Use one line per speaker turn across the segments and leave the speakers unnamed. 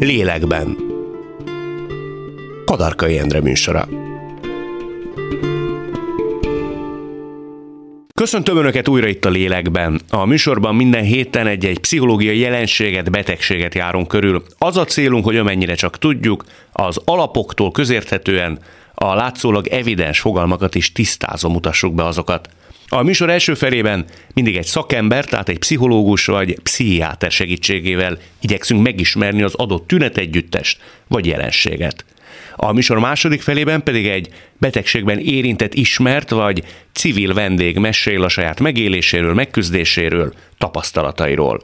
Lélekben. Kadarkai Endre műsora. Köszöntöm Önöket újra itt a lélekben. A műsorban minden héten egy-egy pszichológiai jelenséget, betegséget járunk körül. Az a célunk, hogy amennyire csak tudjuk, az alapoktól közérthetően a látszólag evidens fogalmakat is tisztázva mutassuk be azokat. A műsor első felében mindig egy szakember, tehát egy pszichológus vagy pszichiáter segítségével igyekszünk megismerni az adott tünetegyüttest vagy jelenséget. A műsor második felében pedig egy betegségben érintett ismert vagy civil vendég mesél a saját megéléséről, megküzdéséről, tapasztalatairól.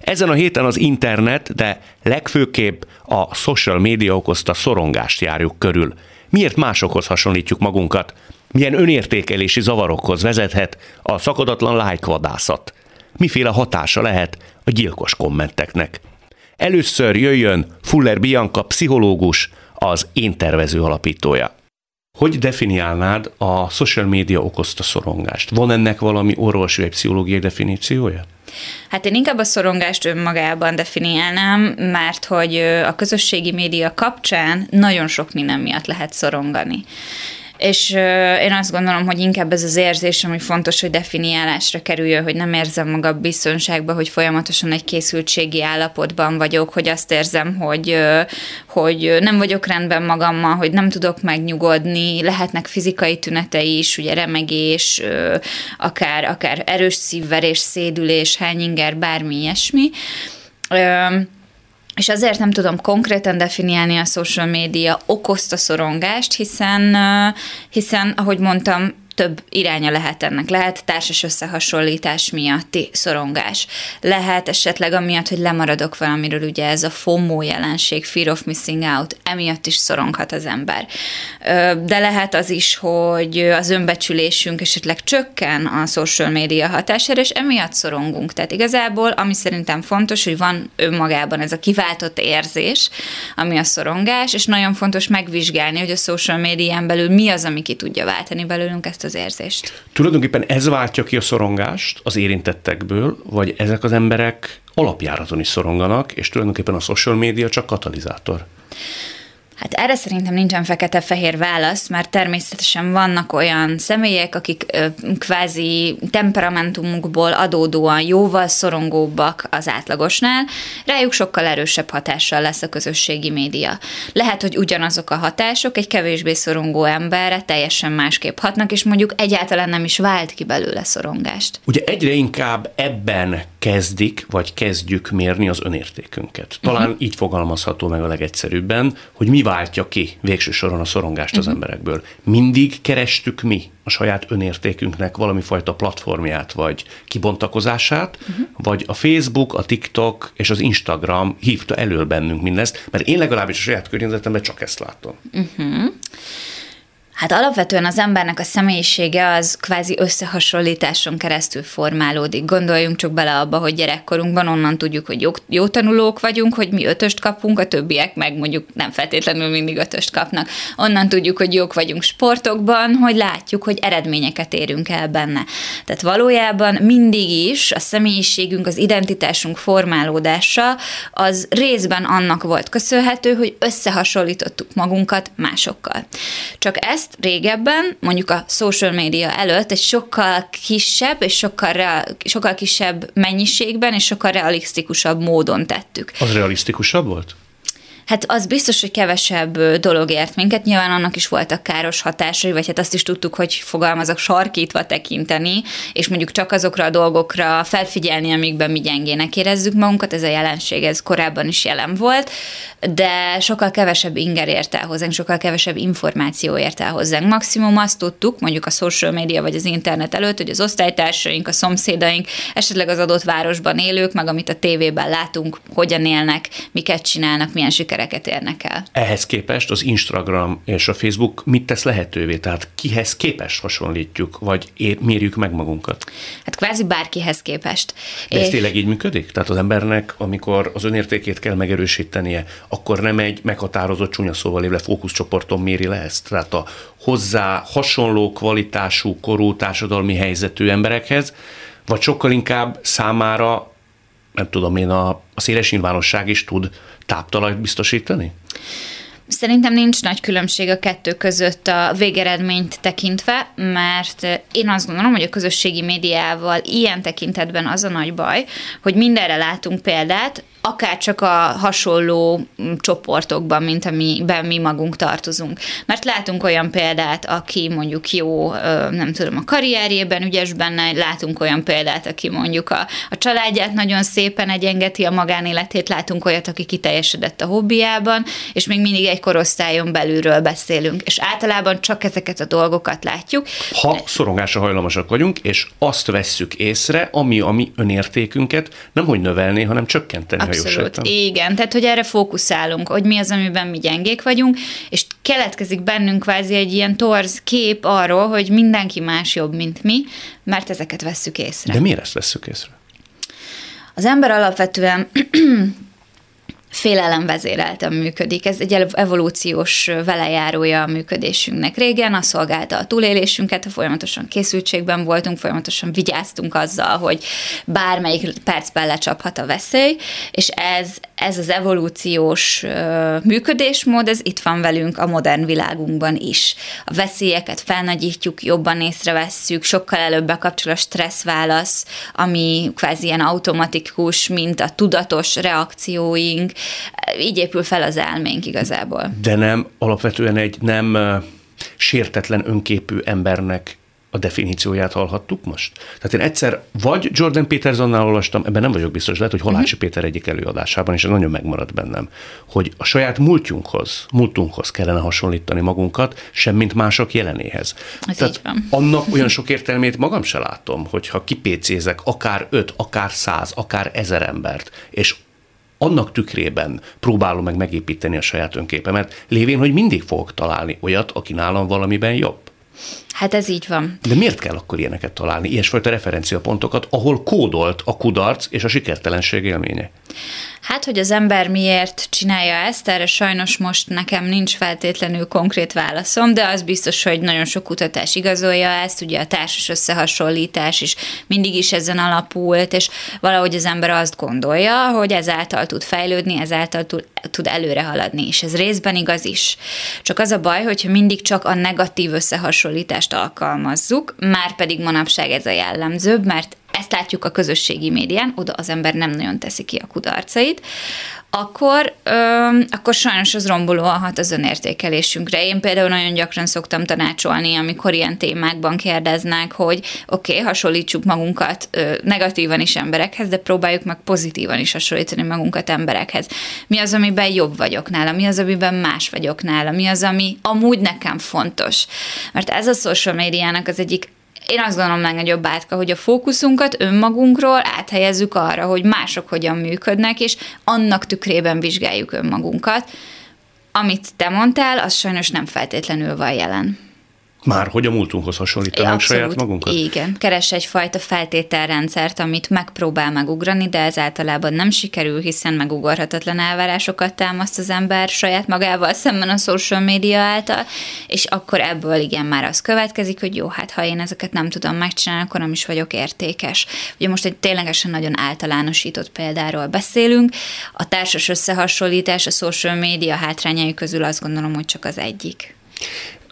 Ezen a héten az internet, de legfőképp a social média okozta szorongást járjuk körül. Miért másokhoz hasonlítjuk magunkat? Milyen önértékelési zavarokhoz vezethet a szakadatlan lájkvadászat? Miféle hatása lehet a gyilkos kommenteknek? Először jöjjön Fuller Bianca pszichológus, az Én Tervező alapítója. Hogy definiálnád a social media okozta szorongást? Van ennek valami orvosi vagy pszichológiai definíciója?
Hát én inkább a szorongást önmagában definiálnám, mert hogy a közösségi média kapcsán nagyon sok minden miatt lehet szorongani. És én azt gondolom, hogy inkább ez az érzés, ami fontos, hogy definiálásra kerüljön, hogy nem érzem magam biztonságban, hogy folyamatosan egy készültségi állapotban vagyok, hogy azt érzem, hogy, hogy nem vagyok rendben magammal, hogy nem tudok megnyugodni, lehetnek fizikai tünetei is, ugye remegés, akár, akár erős szívverés, szédülés, hányinger, bármi ilyesmi. És azért nem tudom konkrétan definiálni a social média okozta szorongást, hiszen, hiszen ahogy mondtam, több iránya lehet ennek. Lehet társas összehasonlítás miatti szorongás. Lehet esetleg amiatt, hogy lemaradok valamiről, ugye ez a FOMO jelenség, Fear of Missing Out, emiatt is szoronghat az ember. De lehet az is, hogy az önbecsülésünk esetleg csökken a social média hatására, és emiatt szorongunk. Tehát igazából, ami szerintem fontos, hogy van önmagában ez a kiváltott érzés, ami a szorongás, és nagyon fontos megvizsgálni, hogy a social médián belül mi az, ami ki tudja váltani belőlünk ezt az érzést.
Tulajdonképpen ez váltja ki a szorongást az érintettekből, vagy ezek az emberek alapjáraton is szoronganak, és tulajdonképpen a social média csak katalizátor?
Hát erre szerintem nincsen fekete-fehér válasz, mert természetesen vannak olyan személyek, akik ö, kvázi temperamentumukból adódóan jóval szorongóbbak az átlagosnál, rájuk sokkal erősebb hatással lesz a közösségi média. Lehet, hogy ugyanazok a hatások egy kevésbé szorongó emberre teljesen másképp hatnak, és mondjuk egyáltalán nem is vált ki belőle szorongást.
Ugye egyre inkább ebben kezdik, vagy kezdjük mérni az önértékünket. Talán uh-huh. így fogalmazható meg a legegyszerűbben, hogy mi váltja ki végső soron a szorongást az mhm. emberekből. Mindig kerestük mi a saját önértékünknek valami fajta platformját, vagy kibontakozását, uh-huh. vagy a Facebook, a TikTok és az Instagram hívta elő bennünk mindezt, mert én legalábbis a saját környezetemben csak ezt látom. Uh-huh.
Hát alapvetően az embernek a személyisége az kvázi összehasonlításon keresztül formálódik. Gondoljunk csak bele abba, hogy gyerekkorunkban onnan tudjuk, hogy jó, jó tanulók vagyunk, hogy mi ötöst kapunk, a többiek meg mondjuk nem feltétlenül mindig ötöst kapnak. Onnan tudjuk, hogy jók vagyunk sportokban, hogy látjuk, hogy eredményeket érünk el benne. Tehát valójában mindig is a személyiségünk, az identitásunk formálódása az részben annak volt köszönhető, hogy összehasonlítottuk magunkat másokkal. Csak ezt ezt régebben, mondjuk a social media előtt egy sokkal kisebb és sokkal, real, sokkal kisebb mennyiségben és sokkal realisztikusabb módon tettük.
Az realisztikusabb volt?
Hát az biztos, hogy kevesebb dolog ért minket, nyilván annak is voltak káros hatásai, vagy hát azt is tudtuk, hogy fogalmazok sarkítva tekinteni, és mondjuk csak azokra a dolgokra felfigyelni, amikben mi gyengének érezzük magunkat, ez a jelenség, ez korábban is jelen volt, de sokkal kevesebb inger ért el hozzánk, sokkal kevesebb információ ért el hozzánk. Maximum azt tudtuk, mondjuk a social media vagy az internet előtt, hogy az osztálytársaink, a szomszédaink, esetleg az adott városban élők, meg amit a tévében látunk, hogyan élnek, miket csinálnak, milyen siker sikereket érnek el.
Ehhez képest az Instagram és a Facebook mit tesz lehetővé? Tehát kihez képest hasonlítjuk, vagy ér, mérjük meg magunkat?
Hát kvázi bárkihez képest.
De ez tényleg így működik? Tehát az embernek, amikor az önértékét kell megerősítenie, akkor nem egy meghatározott csúnya szóval éve fókuszcsoporton méri le ezt? Tehát a hozzá hasonló kvalitású, korú társadalmi helyzetű emberekhez, vagy sokkal inkább számára nem tudom én, a, a széles nyilvánosság is tud táptalajt biztosítani?
Szerintem nincs nagy különbség a kettő között a végeredményt tekintve, mert én azt gondolom, hogy a közösségi médiával ilyen tekintetben az a nagy baj, hogy mindenre látunk példát, akár csak a hasonló mm, csoportokban, mint amiben mi magunk tartozunk. Mert látunk olyan példát, aki mondjuk jó, nem tudom, a karrierjében ügyes benne, látunk olyan példát, aki mondjuk a, a családját nagyon szépen egyengeti a magánéletét, látunk olyat, aki kiteljesedett a hobbiában, és még mindig egy korosztályon belülről beszélünk. És általában csak ezeket a dolgokat látjuk.
Ha szorongásra hajlamosak vagyunk, és azt vesszük észre, ami a mi önértékünket nem hogy növelni, hanem csökkenteni,
Abszolút, igen. Tehát, hogy erre fókuszálunk, hogy mi az, amiben mi gyengék vagyunk, és keletkezik bennünk kvázi egy ilyen torz kép arról, hogy mindenki más jobb, mint mi, mert ezeket vesszük észre.
De miért ezt vesszük észre?
Az ember alapvetően félelem vezérelten működik. Ez egy evolúciós velejárója a működésünknek. Régen a szolgálta a túlélésünket, folyamatosan készültségben voltunk, folyamatosan vigyáztunk azzal, hogy bármelyik percben lecsaphat a veszély, és ez, ez az evolúciós működésmód, ez itt van velünk a modern világunkban is. A veszélyeket felnagyítjuk, jobban észrevesszük, sokkal előbb bekapcsol a stresszválasz, ami kvázi ilyen automatikus, mint a tudatos reakcióink, így épül fel az elménk igazából.
De nem alapvetően egy nem sértetlen önképű embernek a definícióját hallhattuk most? Tehát én egyszer vagy Jordan Petersonnál olvastam, ebben nem vagyok biztos, lehet, hogy Holácsi uh-huh. Péter egyik előadásában, és ez nagyon megmaradt bennem, hogy a saját múltjunkhoz, múltunkhoz kellene hasonlítani magunkat, semmint mások jelenéhez.
Ez Tehát így van.
annak olyan sok értelmét magam se látom, hogyha kipécézek akár öt, akár száz, akár ezer embert, és annak tükrében próbálom meg megépíteni a saját önképemet, lévén, hogy mindig fogok találni olyat, aki nálam valamiben jobb.
Hát ez így van.
De miért kell akkor ilyeneket találni, ilyesfajta referenciapontokat, ahol kódolt a kudarc és a sikertelenség élménye?
Hát, hogy az ember miért csinálja ezt, erre sajnos most nekem nincs feltétlenül konkrét válaszom, de az biztos, hogy nagyon sok kutatás igazolja ezt, ugye a társas összehasonlítás is mindig is ezen alapult, és valahogy az ember azt gondolja, hogy ezáltal tud fejlődni, ezáltal tud, előre haladni, és ez részben igaz is. Csak az a baj, hogyha mindig csak a negatív összehasonlítást alkalmazzuk, már pedig manapság ez a jellemzőbb, mert ezt látjuk a közösségi médián, oda az ember nem nagyon teszi ki a kudarcait, akkor, ö, akkor sajnos az rombolóan hat az önértékelésünkre. Én például nagyon gyakran szoktam tanácsolni, amikor ilyen témákban kérdeznek, hogy oké, okay, hasonlítsuk magunkat ö, negatívan is emberekhez, de próbáljuk meg pozitívan is hasonlítani magunkat emberekhez. Mi az, amiben jobb vagyok nála, mi az, amiben más vagyok nála, mi az, ami amúgy nekem fontos. Mert ez a social médiának az egyik én azt gondolom legnagyobb átka, hogy a fókuszunkat önmagunkról áthelyezzük arra, hogy mások hogyan működnek, és annak tükrében vizsgáljuk önmagunkat. Amit te mondtál, az sajnos nem feltétlenül van jelen.
Már hogy a múltunkhoz hasonlítanánk saját magunkat?
Igen, keres egyfajta feltételrendszert, amit megpróbál megugrani, de ez általában nem sikerül, hiszen megugorhatatlan elvárásokat támaszt az ember saját magával szemben a social média által, és akkor ebből igen már az következik, hogy jó, hát ha én ezeket nem tudom megcsinálni, akkor nem is vagyok értékes. Ugye most egy ténylegesen nagyon általánosított példáról beszélünk. A társas összehasonlítás a social média hátrányai közül azt gondolom, hogy csak az egyik.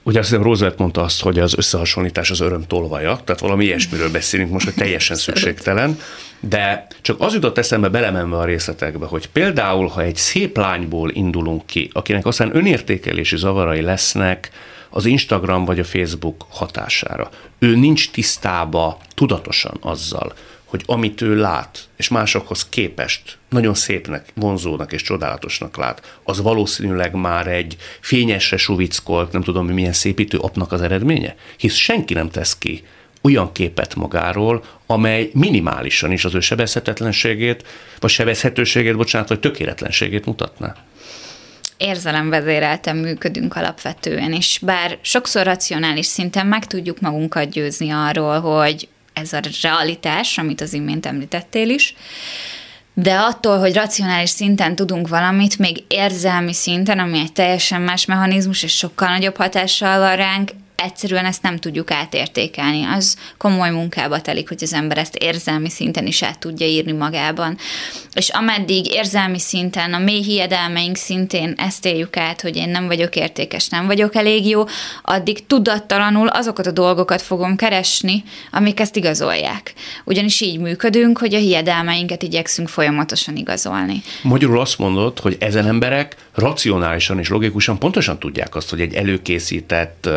Ugye azt hiszem Roosevelt mondta azt, hogy az összehasonlítás az öröm tolvaja, tehát valami ilyesmiről beszélünk most, hogy teljesen szükségtelen, de csak az jutott eszembe belemenve a részletekbe, hogy például, ha egy szép lányból indulunk ki, akinek aztán önértékelési zavarai lesznek, az Instagram vagy a Facebook hatására. Ő nincs tisztába tudatosan azzal, hogy amit ő lát, és másokhoz képest nagyon szépnek, vonzónak és csodálatosnak lát, az valószínűleg már egy fényesre suvickolt, nem tudom, milyen szépítő apnak az eredménye? Hisz senki nem tesz ki olyan képet magáról, amely minimálisan is az ő sebezhetetlenségét, vagy sebezhetőségét, bocsánat, vagy tökéletlenségét mutatná
érzelemvezérelten működünk alapvetően, és bár sokszor racionális szinten meg tudjuk magunkat győzni arról, hogy ez a realitás, amit az imént említettél is, de attól, hogy racionális szinten tudunk valamit, még érzelmi szinten, ami egy teljesen más mechanizmus, és sokkal nagyobb hatással van ránk, egyszerűen ezt nem tudjuk átértékelni. Az komoly munkába telik, hogy az ember ezt érzelmi szinten is át tudja írni magában. És ameddig érzelmi szinten, a mély hiedelmeink szintén ezt éljük át, hogy én nem vagyok értékes, nem vagyok elég jó, addig tudattalanul azokat a dolgokat fogom keresni, amik ezt igazolják. Ugyanis így működünk, hogy a hiedelmeinket igyekszünk folyamatosan igazolni.
Magyarul azt mondod, hogy ezen emberek racionálisan és logikusan pontosan tudják azt, hogy egy előkészített,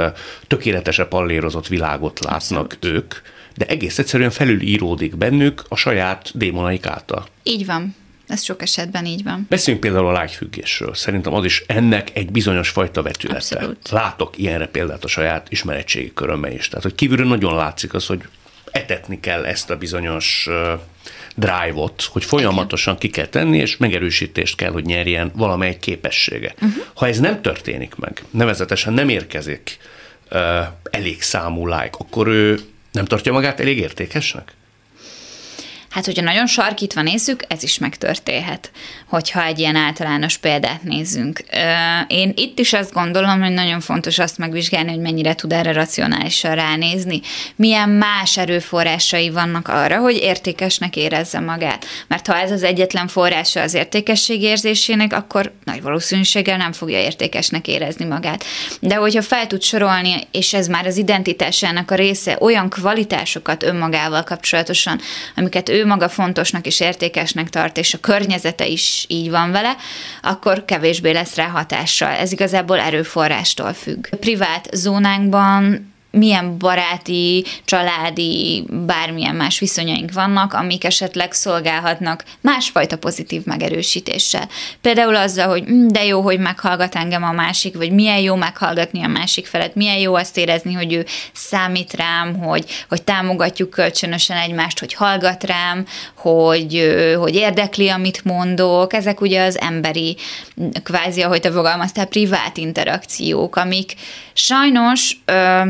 tökéletesen pallérozott világot látnak Abszolút. ők, de egész egyszerűen felülíródik bennük a saját démonaik által.
Így van. Ez sok esetben így van.
Beszéljünk például a lágyfüggésről. Szerintem az is ennek egy bizonyos fajta vetülete.
Abszolút.
Látok ilyenre példát a saját ismeretségi körömben is. Tehát, hogy kívülről nagyon látszik az, hogy etetni kell ezt a bizonyos uh, drive-ot, hogy folyamatosan ki kell tenni, és megerősítést kell, hogy nyerjen valamely képessége. Uh-huh. Ha ez nem történik meg, nevezetesen nem érkezik elég számú like, akkor ő nem tartja magát elég értékesnek?
Hát, hogyha nagyon sarkítva nézzük, ez is megtörténhet, hogyha egy ilyen általános példát nézzünk. Én itt is azt gondolom, hogy nagyon fontos azt megvizsgálni, hogy mennyire tud erre racionálisan ránézni. Milyen más erőforrásai vannak arra, hogy értékesnek érezze magát. Mert ha ez az egyetlen forrása az értékesség érzésének, akkor nagy valószínűséggel nem fogja értékesnek érezni magát. De hogyha fel tud sorolni, és ez már az identitásának a része, olyan kvalitásokat önmagával kapcsolatosan, amiket ő ő maga fontosnak és értékesnek tart, és a környezete is így van vele, akkor kevésbé lesz rá hatással. Ez igazából erőforrástól függ. A privát zónánkban milyen baráti, családi, bármilyen más viszonyaink vannak, amik esetleg szolgálhatnak másfajta pozitív megerősítéssel. Például azzal, hogy hm, de jó, hogy meghallgat engem a másik, vagy milyen jó meghallgatni a másik felet, milyen jó azt érezni, hogy ő számít rám, hogy, hogy támogatjuk kölcsönösen egymást, hogy hallgat rám, hogy, hogy érdekli, amit mondok. Ezek ugye az emberi, kvázi, ahogy te fogalmaztál, privát interakciók, amik sajnos ö,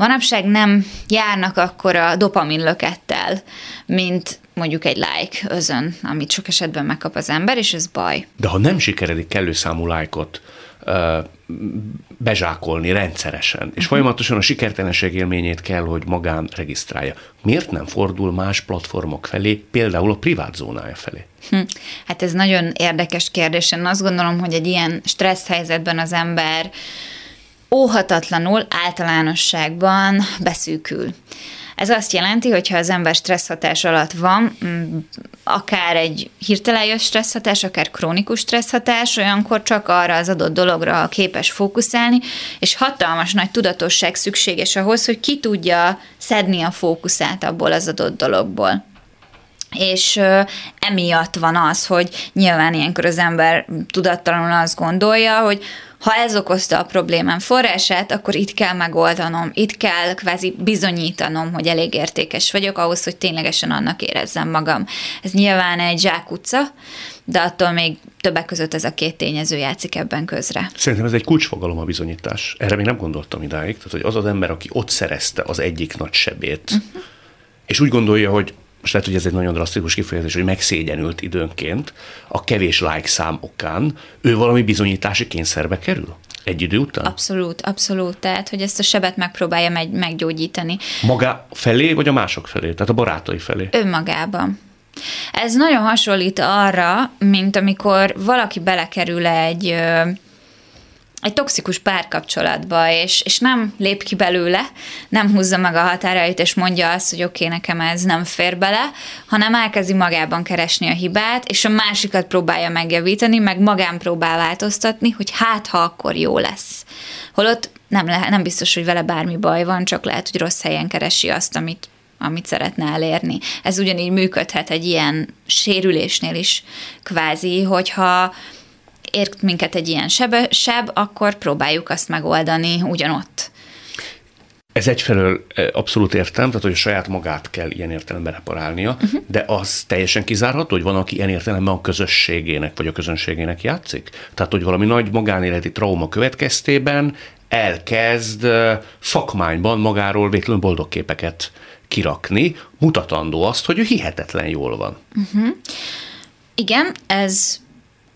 manapság nem járnak akkor a dopamin lökettel, mint mondjuk egy like özön, amit sok esetben megkap az ember, és ez baj.
De ha nem sikeredik kellő számú lájkot bezsákolni rendszeresen, és uh-huh. folyamatosan a sikertelenség élményét kell, hogy magán regisztrálja. Miért nem fordul más platformok felé, például a privát zónája felé?
Hm. Hát ez nagyon érdekes kérdés. Én azt gondolom, hogy egy ilyen stressz helyzetben az ember óhatatlanul általánosságban beszűkül. Ez azt jelenti, hogy ha az ember stresszhatás alatt van, mm, akár egy hirtelen jött stresszhatás, akár krónikus stresszhatás, olyankor csak arra az adott dologra képes fókuszálni, és hatalmas nagy tudatosság szükséges ahhoz, hogy ki tudja szedni a fókuszát abból az adott dologból. És emiatt van az, hogy nyilván ilyenkor az ember tudattalanul azt gondolja, hogy ha ez okozta a problémám forrását, akkor itt kell megoldanom, itt kell kvázi bizonyítanom, hogy elég értékes vagyok ahhoz, hogy ténylegesen annak érezzem magam. Ez nyilván egy zsákutca, de attól még többek között ez a két tényező játszik ebben közre.
Szerintem ez egy kulcsfogalom a bizonyítás. Erre még nem gondoltam idáig. Tehát, hogy az az ember, aki ott szerezte az egyik nagy sebét, uh-huh. és úgy gondolja, hogy most lehet, hogy ez egy nagyon drasztikus kifejezés, hogy megszégyenült időnként a kevés like szám okán, ő valami bizonyítási kényszerbe kerül? Egy idő után?
Abszolút, abszolút. Tehát, hogy ezt a sebet megpróbálja meg, meggyógyítani.
Maga felé, vagy a mások felé? Tehát a barátai felé?
Önmagában. Ez nagyon hasonlít arra, mint amikor valaki belekerül egy egy toxikus párkapcsolatba, és, és nem lép ki belőle, nem húzza meg a határait, és mondja azt, hogy oké, okay, nekem ez nem fér bele, hanem elkezdi magában keresni a hibát, és a másikat próbálja megjavítani, meg magán próbál változtatni, hogy hát, ha akkor jó lesz. Holott nem, le, nem biztos, hogy vele bármi baj van, csak lehet, hogy rossz helyen keresi azt, amit amit szeretne elérni. Ez ugyanígy működhet egy ilyen sérülésnél is, kvázi, hogyha ért minket egy ilyen seb, seb, akkor próbáljuk azt megoldani ugyanott.
Ez egyfelől abszolút értem, tehát hogy a saját magát kell ilyen értelemben reparálnia, uh-huh. de az teljesen kizárható, hogy van, aki ilyen értelemben a közösségének vagy a közönségének játszik? Tehát, hogy valami nagy magánéleti trauma következtében elkezd szakmányban magáról vétlenül boldog képeket kirakni, mutatandó azt, hogy ő hihetetlen jól van.
Uh-huh. Igen, ez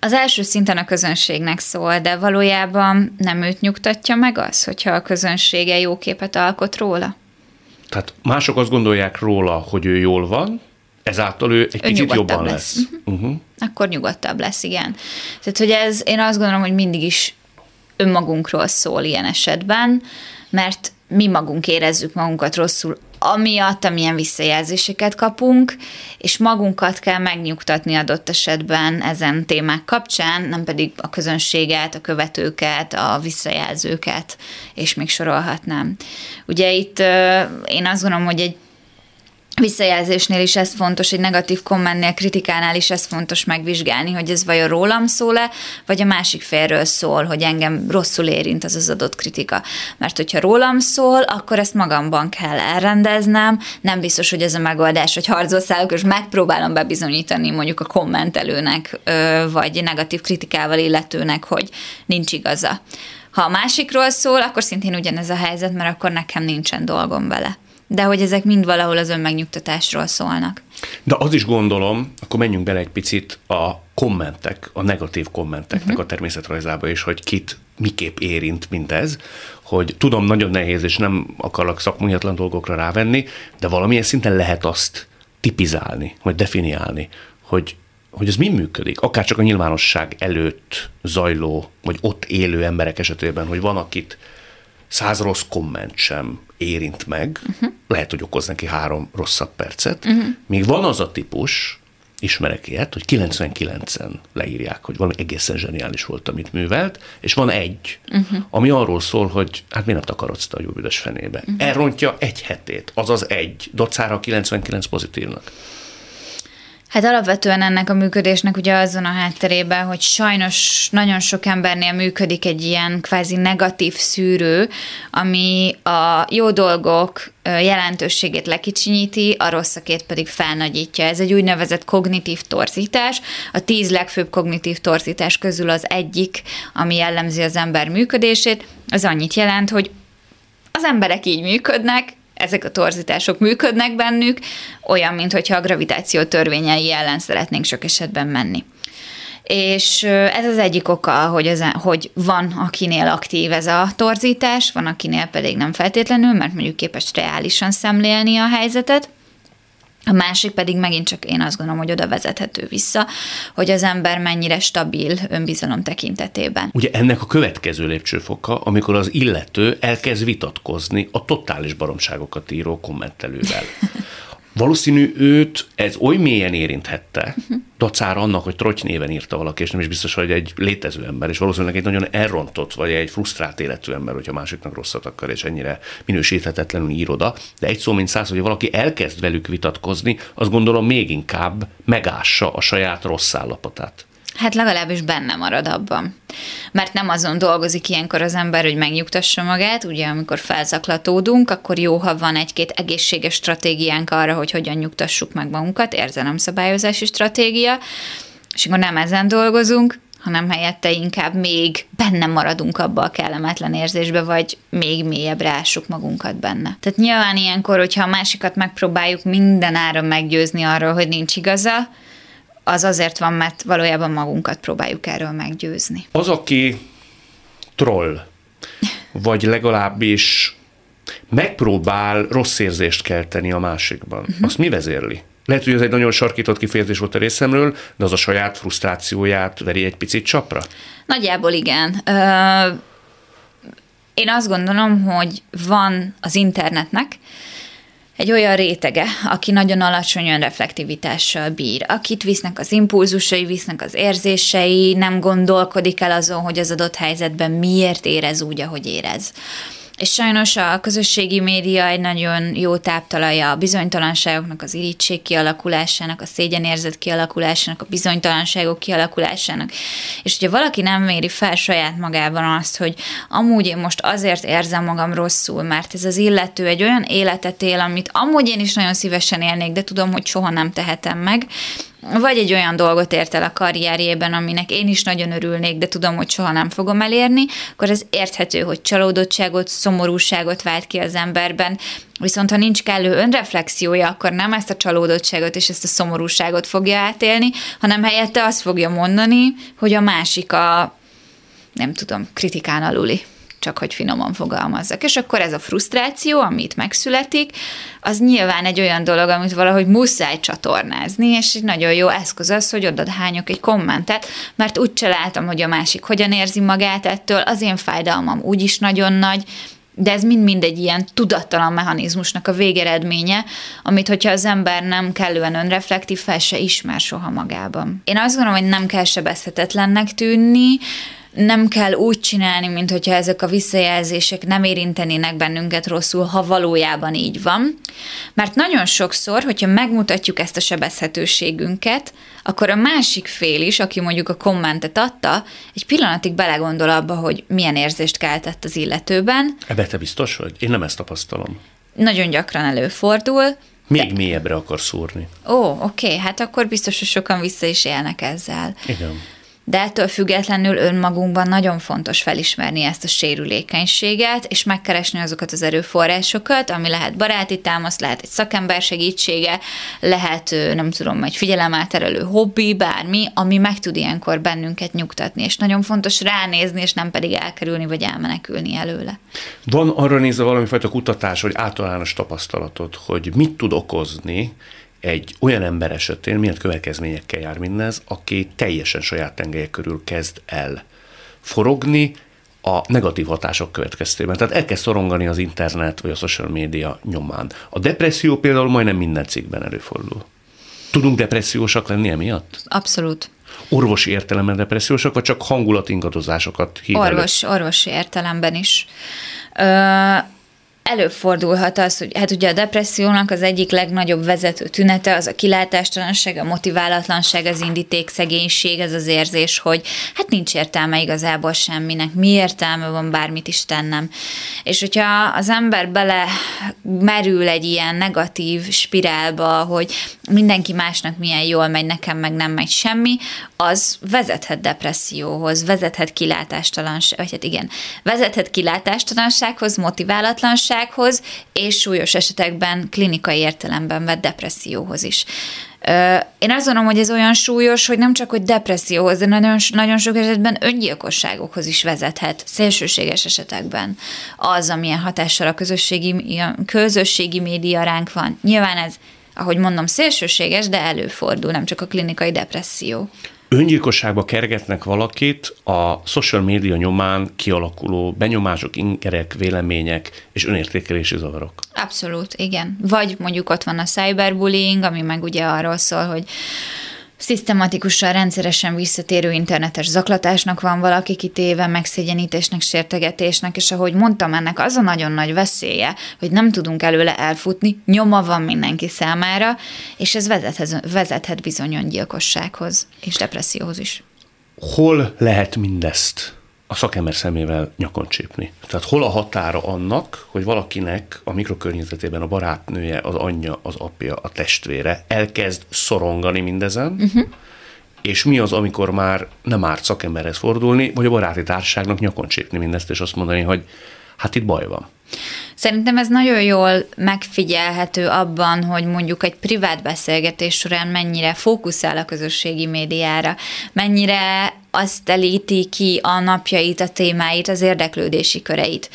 Az első szinten a közönségnek szól, de valójában nem őt nyugtatja meg az, hogyha a közönsége jó képet alkot róla?
Tehát mások azt gondolják róla, hogy ő jól van, ezáltal ő egy ő picit jobban lesz. lesz.
Uh-huh. Uh-huh. Akkor nyugodtabb lesz, igen. Tehát, hogy ez, én azt gondolom, hogy mindig is önmagunkról szól ilyen esetben, mert mi magunk érezzük magunkat rosszul, amiatt, amilyen visszajelzéseket kapunk, és magunkat kell megnyugtatni adott esetben ezen témák kapcsán, nem pedig a közönséget, a követőket, a visszajelzőket, és még sorolhatnám. Ugye itt én azt gondolom, hogy egy visszajelzésnél is ez fontos, egy negatív kommentnél, kritikánál is ez fontos megvizsgálni, hogy ez vajon rólam szól-e, vagy a másik félről szól, hogy engem rosszul érint az az adott kritika. Mert hogyha rólam szól, akkor ezt magamban kell elrendeznem, nem biztos, hogy ez a megoldás, hogy harcolszálok, és megpróbálom bebizonyítani mondjuk a kommentelőnek, vagy negatív kritikával illetőnek, hogy nincs igaza. Ha a másikról szól, akkor szintén ugyanez a helyzet, mert akkor nekem nincsen dolgom vele de hogy ezek mind valahol az önmegnyugtatásról szólnak.
De az is gondolom, akkor menjünk bele egy picit a kommentek, a negatív kommenteknek uh-huh. a természetrajzába, és hogy kit miképp érint mindez, hogy tudom, nagyon nehéz, és nem akarlak szakmunyatlan dolgokra rávenni, de valamilyen szinten lehet azt tipizálni, vagy definiálni, hogy hogy ez mi működik, akár csak a nyilvánosság előtt zajló, vagy ott élő emberek esetében, hogy van, akit száz rossz komment sem érint meg, uh-huh. lehet, hogy okoz neki három rosszabb percet, uh-huh. míg van az a típus, ismerek ilyet, hogy 99-en leírják, hogy valami egészen zseniális volt, amit művelt, és van egy, uh-huh. ami arról szól, hogy hát miért nem takarodsz a jó büdös fenébe. Uh-huh. Elrontja egy hetét, azaz egy, docára 99 pozitívnak.
Hát alapvetően ennek a működésnek ugye azon a hátterében, hogy sajnos nagyon sok embernél működik egy ilyen kvázi negatív szűrő, ami a jó dolgok jelentőségét lekicsinyíti, a rosszakét pedig felnagyítja. Ez egy úgynevezett kognitív torzítás. A tíz legfőbb kognitív torzítás közül az egyik, ami jellemzi az ember működését, az annyit jelent, hogy az emberek így működnek, ezek a torzítások működnek bennük, olyan, mintha a gravitáció törvényei ellen szeretnénk sok esetben menni. És ez az egyik oka, hogy, az, hogy van, akinél aktív ez a torzítás, van, akinél pedig nem feltétlenül, mert mondjuk képes reálisan szemlélni a helyzetet. A másik pedig megint csak én azt gondolom, hogy oda vezethető vissza, hogy az ember mennyire stabil önbizalom tekintetében.
Ugye ennek a következő lépcsőfoka, amikor az illető elkezd vitatkozni a totális baromságokat író kommentelővel. Valószínű őt ez oly mélyen érinthette, uh-huh. dacára annak, hogy Trotty néven írta valaki, és nem is biztos, hogy egy létező ember, és valószínűleg egy nagyon elrontott, vagy egy frusztrált életű ember, hogyha másiknak rosszat akar, és ennyire minősíthetetlenül ír oda. De egy szó, mint száz, hogy valaki elkezd velük vitatkozni, azt gondolom még inkább megássa a saját rossz állapotát.
Hát legalábbis benne marad abban. Mert nem azon dolgozik ilyenkor az ember, hogy megnyugtassa magát, ugye amikor felzaklatódunk, akkor jó, ha van egy-két egészséges stratégiánk arra, hogy hogyan nyugtassuk meg magunkat, érzelemszabályozási stratégia, és akkor nem ezen dolgozunk, hanem helyette inkább még benne maradunk abba a kellemetlen érzésbe, vagy még mélyebbre ássuk magunkat benne. Tehát nyilván ilyenkor, hogyha a másikat megpróbáljuk minden áron meggyőzni arról, hogy nincs igaza, az azért van, mert valójában magunkat próbáljuk erről meggyőzni.
Az, aki troll, vagy legalábbis megpróbál rossz érzést kelteni a másikban, uh-huh. azt mi vezérli? Lehet, hogy ez egy nagyon sarkított kifejezés volt a részemről, de az a saját frusztrációját veri egy picit csapra?
Nagyjából igen. Én azt gondolom, hogy van az internetnek egy olyan rétege, aki nagyon alacsony önreflektivitással bír, akit visznek az impulzusai, visznek az érzései, nem gondolkodik el azon, hogy az adott helyzetben miért érez úgy, ahogy érez. És sajnos a közösségi média egy nagyon jó táptalaja a bizonytalanságoknak, az irítség kialakulásának, a szégyenérzet kialakulásának, a bizonytalanságok kialakulásának. És hogyha valaki nem méri fel saját magában azt, hogy amúgy én most azért érzem magam rosszul, mert ez az illető egy olyan életet él, amit amúgy én is nagyon szívesen élnék, de tudom, hogy soha nem tehetem meg, vagy egy olyan dolgot ért el a karrierjében, aminek én is nagyon örülnék, de tudom, hogy soha nem fogom elérni, akkor ez érthető, hogy csalódottságot, szomorúságot vált ki az emberben, Viszont ha nincs kellő önreflexiója, akkor nem ezt a csalódottságot és ezt a szomorúságot fogja átélni, hanem helyette azt fogja mondani, hogy a másik a, nem tudom, kritikán aluli csak hogy finoman fogalmazzak. És akkor ez a frusztráció, amit megszületik, az nyilván egy olyan dolog, amit valahogy muszáj csatornázni, és egy nagyon jó eszköz az, hogy oda hányok egy kommentet, mert úgy látom, hogy a másik hogyan érzi magát ettől, az én fájdalmam úgyis nagyon nagy, de ez mind-mind egy ilyen tudattalan mechanizmusnak a végeredménye, amit hogyha az ember nem kellően önreflektív, fel se ismer soha magában. Én azt gondolom, hogy nem kell sebezhetetlennek tűnni, nem kell úgy csinálni, mint hogyha ezek a visszajelzések nem érintenének bennünket rosszul, ha valójában így van. Mert nagyon sokszor, hogyha megmutatjuk ezt a sebezhetőségünket, akkor a másik fél is, aki mondjuk a kommentet adta, egy pillanatig belegondol abba, hogy milyen érzést keltett az illetőben.
Ebbe te biztos vagy? Én nem ezt tapasztalom.
Nagyon gyakran előfordul.
Még de... mélyebbre akar szúrni.
Ó, oké, hát akkor biztos, hogy sokan vissza is élnek ezzel.
Igen
de ettől függetlenül önmagunkban nagyon fontos felismerni ezt a sérülékenységet, és megkeresni azokat az erőforrásokat, ami lehet baráti támasz, lehet egy szakember segítsége, lehet, nem tudom, egy figyelemelterelő hobbi, bármi, ami meg tud ilyenkor bennünket nyugtatni, és nagyon fontos ránézni, és nem pedig elkerülni, vagy elmenekülni előle.
Van arra nézve valamifajta kutatás, vagy általános tapasztalatod, hogy mit tud okozni egy olyan ember esetén milyen következményekkel jár mindez, aki teljesen saját tengelye körül kezd el forogni a negatív hatások következtében. Tehát elkezd szorongani az internet vagy a social média nyomán. A depresszió például majdnem minden cikkben előfordul. Tudunk depressziósak lenni emiatt?
Abszolút.
Orvosi értelemben depressziósak, vagy csak hangulatingadozásokat hív
Orvos, elő? Orvosi értelemben is. Ö- előfordulhat az, hogy hát ugye a depressziónak az egyik legnagyobb vezető tünete az a kilátástalanság, a motiválatlanság, az indítékszegénység, ez az érzés, hogy hát nincs értelme igazából semminek, mi értelme van bármit is tennem. És hogyha az ember bele merül egy ilyen negatív spirálba, hogy mindenki másnak milyen jól megy, nekem meg nem megy semmi, az vezethet depresszióhoz, vezethet kilátástalanság, vagy hát igen, vezethet kilátástalansághoz, motiválatlanság, fogyatékossághoz, és súlyos esetekben klinikai értelemben vett depresszióhoz is. Én azt gondolom, hogy ez olyan súlyos, hogy nem csak hogy depresszióhoz, de nagyon, nagyon sok esetben öngyilkosságokhoz is vezethet, szélsőséges esetekben az, amilyen hatással a közösségi, a közösségi média ránk van. Nyilván ez, ahogy mondom, szélsőséges, de előfordul, nem csak a klinikai depresszió
öngyilkosságba kergetnek valakit a social média nyomán kialakuló benyomások, ingerek, vélemények és önértékelési zavarok.
Abszolút, igen. Vagy mondjuk ott van a cyberbullying, ami meg ugye arról szól, hogy Szisztematikusan, rendszeresen visszatérő internetes zaklatásnak van valaki kitéve, megszégyenítésnek, sértegetésnek, és ahogy mondtam, ennek az a nagyon nagy veszélye, hogy nem tudunk előle elfutni, nyoma van mindenki számára, és ez vezethet, vezethet bizony öngyilkossághoz és depresszióhoz is.
Hol lehet mindezt a szakember szemével nyakon csípni. Tehát hol a határa annak, hogy valakinek a mikrokörnyezetében a barátnője, az anyja, az apja, a testvére elkezd szorongani mindezen, uh-huh. és mi az, amikor már nem árt szakemberhez fordulni, vagy a baráti társaságnak nyakon csípni mindezt, és azt mondani, hogy hát itt baj van.
Szerintem ez nagyon jól megfigyelhető abban, hogy mondjuk egy privát beszélgetés során mennyire fókuszál a közösségi médiára, mennyire azt telíti ki a napjait, a témáit, az érdeklődési köreit.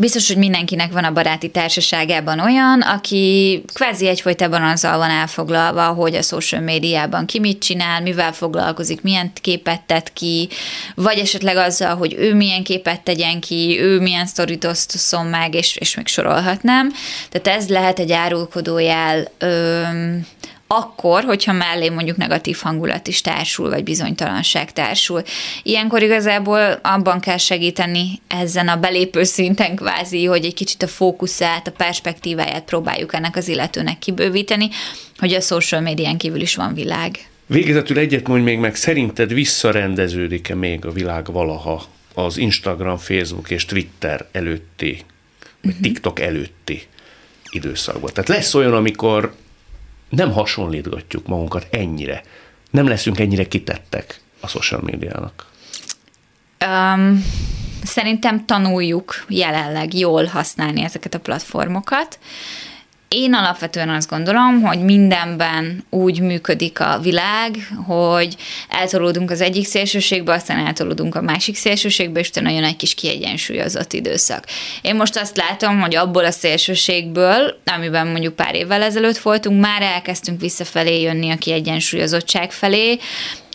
Biztos, hogy mindenkinek van a baráti társaságában olyan, aki kvázi egyfolytában azzal van elfoglalva, hogy a social médiában ki mit csinál, mivel foglalkozik, milyen képet tett ki, vagy esetleg azzal, hogy ő milyen képet tegyen ki, ő milyen sztorit osztoszom meg, és, és még sorolhatnám. Tehát ez lehet egy árulkodójel öm, akkor, hogyha mellé mondjuk negatív hangulat is társul, vagy bizonytalanság társul. Ilyenkor igazából abban kell segíteni ezen a belépő szinten kvázi, hogy egy kicsit a fókuszát, a perspektíváját próbáljuk ennek az illetőnek kibővíteni, hogy a social médián kívül is van világ.
Végezetül egyet mondj még meg, szerinted visszarendeződik-e még a világ valaha az Instagram, Facebook és Twitter előtti, vagy uh-huh. TikTok előtti időszakban? Tehát lesz olyan, amikor nem hasonlítgatjuk magunkat ennyire. Nem leszünk ennyire kitettek a social médiának.
Um, szerintem tanuljuk jelenleg jól használni ezeket a platformokat. Én alapvetően azt gondolom, hogy mindenben úgy működik a világ, hogy eltolódunk az egyik szélsőségbe, aztán eltolódunk a másik szélsőségbe, és utána jön egy kis kiegyensúlyozott időszak. Én most azt látom, hogy abból a szélsőségből, amiben mondjuk pár évvel ezelőtt voltunk, már elkezdtünk visszafelé jönni a kiegyensúlyozottság felé,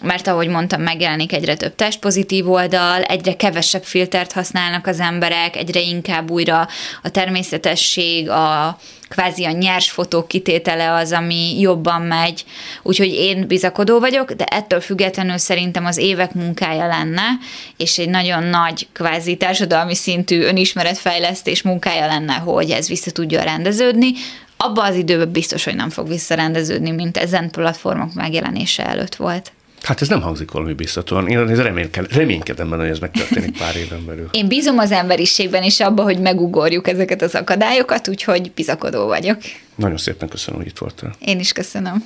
mert ahogy mondtam, megjelenik egyre több testpozitív oldal, egyre kevesebb filtert használnak az emberek, egyre inkább újra a természetesség, a kvázi a nyers fotók kitétele az, ami jobban megy, úgyhogy én bizakodó vagyok, de ettől függetlenül szerintem az évek munkája lenne, és egy nagyon nagy kvázi társadalmi szintű önismeretfejlesztés munkája lenne, hogy ez vissza tudja rendeződni, abba az időben biztos, hogy nem fog visszarendeződni, mint ezen platformok megjelenése előtt volt.
Hát ez nem hangzik valami biztatóan. Én ez reménykedem benne, hogy ez megtörténik pár éven belül.
Én bízom az emberiségben is abba, hogy megugorjuk ezeket az akadályokat, úgyhogy bizakodó vagyok.
Nagyon szépen köszönöm, hogy itt voltál.
Én is köszönöm.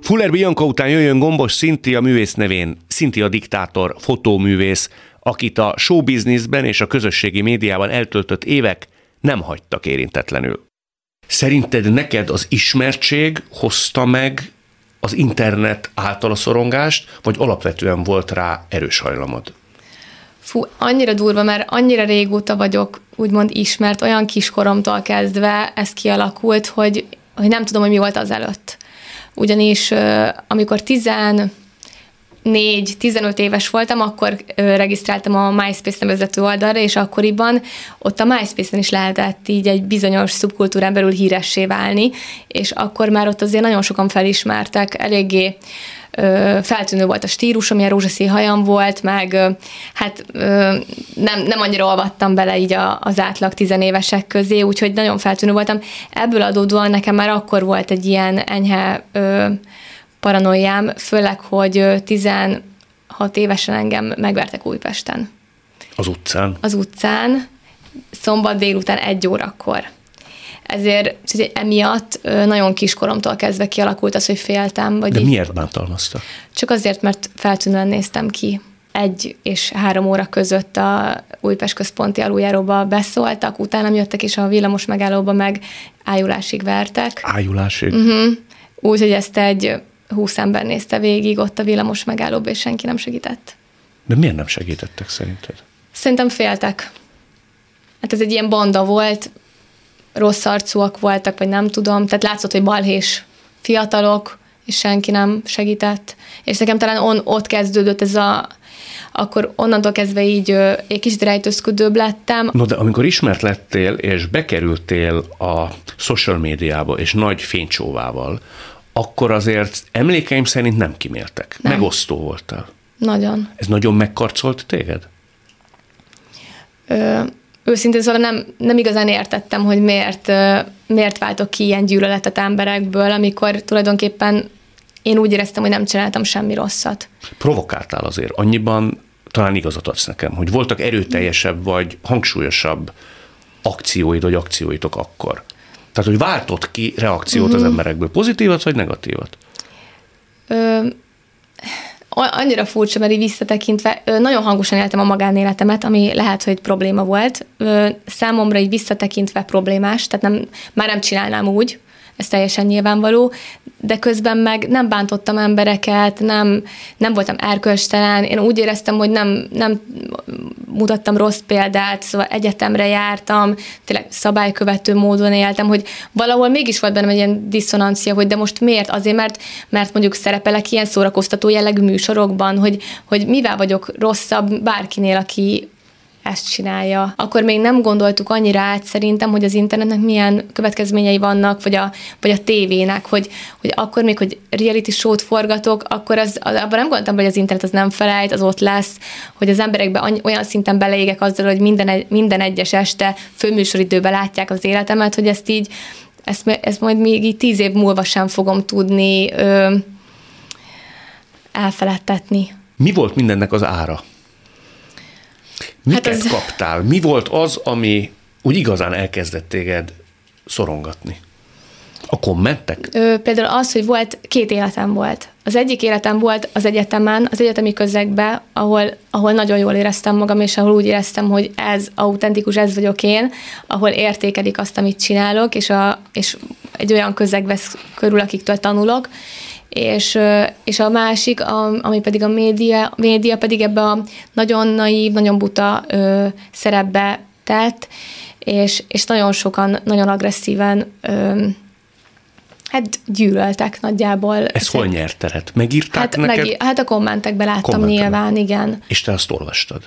Fuller Bianca után jöjjön Gombos Szinti a művész nevén, Szinti a diktátor, fotóművész, akit a showbizniszben és a közösségi médiában eltöltött évek nem hagytak érintetlenül. Szerinted neked az ismertség hozta meg az internet által a szorongást, vagy alapvetően volt rá erős hajlamod?
Fú, annyira durva, mert annyira régóta vagyok úgymond ismert, olyan kiskoromtól kezdve ez kialakult, hogy, hogy nem tudom, hogy mi volt az előtt. Ugyanis amikor tizen 14-15 éves voltam, akkor regisztráltam a MySpace nevezető oldalra, és akkoriban ott a MySpace-en is lehetett így egy bizonyos szubkultúrán belül híressé válni, és akkor már ott azért nagyon sokan felismertek, eléggé ö, feltűnő volt a stílusom, ilyen rózsaszín hajam volt, meg ö, hát ö, nem, nem annyira olvattam bele így a, az átlag tizenévesek közé, úgyhogy nagyon feltűnő voltam. Ebből adódóan nekem már akkor volt egy ilyen enyhe ö, paranoiám, főleg, hogy 16 évesen engem megvertek Újpesten.
Az utcán?
Az utcán, szombat délután egy órakor. Ezért emiatt nagyon kiskoromtól kezdve kialakult az, hogy féltem. Vagy
De így, miért bántalmazta?
Csak azért, mert feltűnően néztem ki. Egy és három óra között a Újpest központi aluljáróba beszóltak, utána jöttek, és a villamos megállóba meg ájulásig vertek.
Ájulásig?
Uh-huh. Úgyhogy ezt egy húsz ember nézte végig ott a villamos megállóba, és senki nem segített.
De miért nem segítettek szerinted?
Szerintem féltek. Hát ez egy ilyen banda volt, rossz arcúak voltak, vagy nem tudom, tehát látszott, hogy balhés fiatalok, és senki nem segített. És nekem talán on, ott kezdődött ez a, akkor onnantól kezdve így egy kicsit rejtőzködőbb lettem.
No, de amikor ismert lettél, és bekerültél a social médiába, és nagy fénycsóvával, akkor azért emlékeim szerint nem kiméltek. Nem. Megosztó voltál.
Nagyon.
Ez nagyon megkarcolt téged?
Ö, őszintén szóval nem, nem igazán értettem, hogy miért, miért váltok ki ilyen gyűlöletet emberekből, amikor tulajdonképpen én úgy éreztem, hogy nem csináltam semmi rosszat.
Provokáltál azért. Annyiban talán igazat adsz nekem, hogy voltak erőteljesebb vagy hangsúlyosabb akcióid vagy akcióitok akkor. Tehát, hogy váltott ki reakciót uh-huh. az mhm. emberekből, pozitívat vagy negatívat?
Ö, annyira furcsa, mert így visszatekintve nagyon hangosan éltem a magánéletemet, ami lehet, hogy probléma volt. Számomra így visszatekintve problémás, tehát nem, már nem csinálnám úgy, ez teljesen nyilvánvaló, de közben meg nem bántottam embereket, nem, nem voltam erkölcstelen, én úgy éreztem, hogy nem, nem mutattam rossz példát, szóval egyetemre jártam, tényleg szabálykövető módon éltem, hogy valahol mégis volt bennem egy ilyen diszonancia, hogy de most miért? Azért, mert, mert mondjuk szerepelek ilyen szórakoztató jellegű műsorokban, hogy, hogy mivel vagyok rosszabb bárkinél, aki ezt csinálja. Akkor még nem gondoltuk annyira át szerintem, hogy az internetnek milyen következményei vannak, vagy a, vagy a tévének, hogy, hogy akkor még, hogy reality show-t forgatok, akkor az, az, abban nem gondoltam, hogy az internet az nem felejt, az ott lesz, hogy az emberekbe olyan szinten beleégek azzal, hogy minden, minden egyes este főműsoridőben látják az életemet, hogy ezt így, ezt, ezt majd még így tíz év múlva sem fogom tudni ö, elfeledtetni.
Mi volt mindennek az ára? Miket hát az... kaptál? Mi volt az, ami úgy igazán elkezdett téged szorongatni? A kommentek?
Ö, például az, hogy volt, két életem volt. Az egyik életem volt az egyetemen, az egyetemi közegben, ahol, ahol nagyon jól éreztem magam, és ahol úgy éreztem, hogy ez autentikus, ez vagyok én, ahol értékelik azt, amit csinálok, és, a, és egy olyan közeg vesz körül, akiktől tanulok, és, és a másik, ami pedig a média, média pedig ebbe a nagyon naív, nagyon buta ö, szerepbe tett, és, és nagyon sokan, nagyon agresszíven ö, Hát gyűlöltek nagyjából.
Ez hol nyert teret? Megírták
hát,
neked?
Meg, hát a kommentekben láttam kommentekben. nyilván, igen.
És te azt olvastad?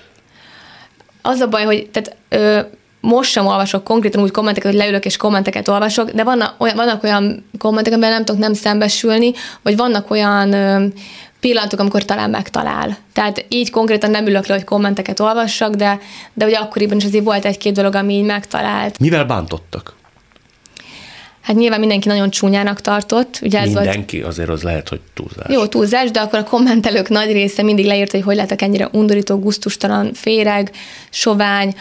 Az a baj, hogy tehát, ö, most sem olvasok konkrétan úgy kommenteket, hogy leülök és kommenteket olvasok, de vannak olyan, vannak olyan kommentek, amivel nem tudok nem szembesülni, vagy vannak olyan ö, pillanatok, amikor talán megtalál. Tehát így konkrétan nem ülök le, hogy kommenteket olvassak, de, de ugye akkoriban is azért volt egy-két dolog, ami így megtalált.
Mivel bántottak?
Hát nyilván mindenki nagyon csúnyának tartott.
Ugye ez mindenki, volt... azért az lehet, hogy túlzás.
Jó, túlzás, de akkor a kommentelők nagy része mindig leírta, hogy hogy lehetek ennyire undorító, guztustalan, féreg, sovány,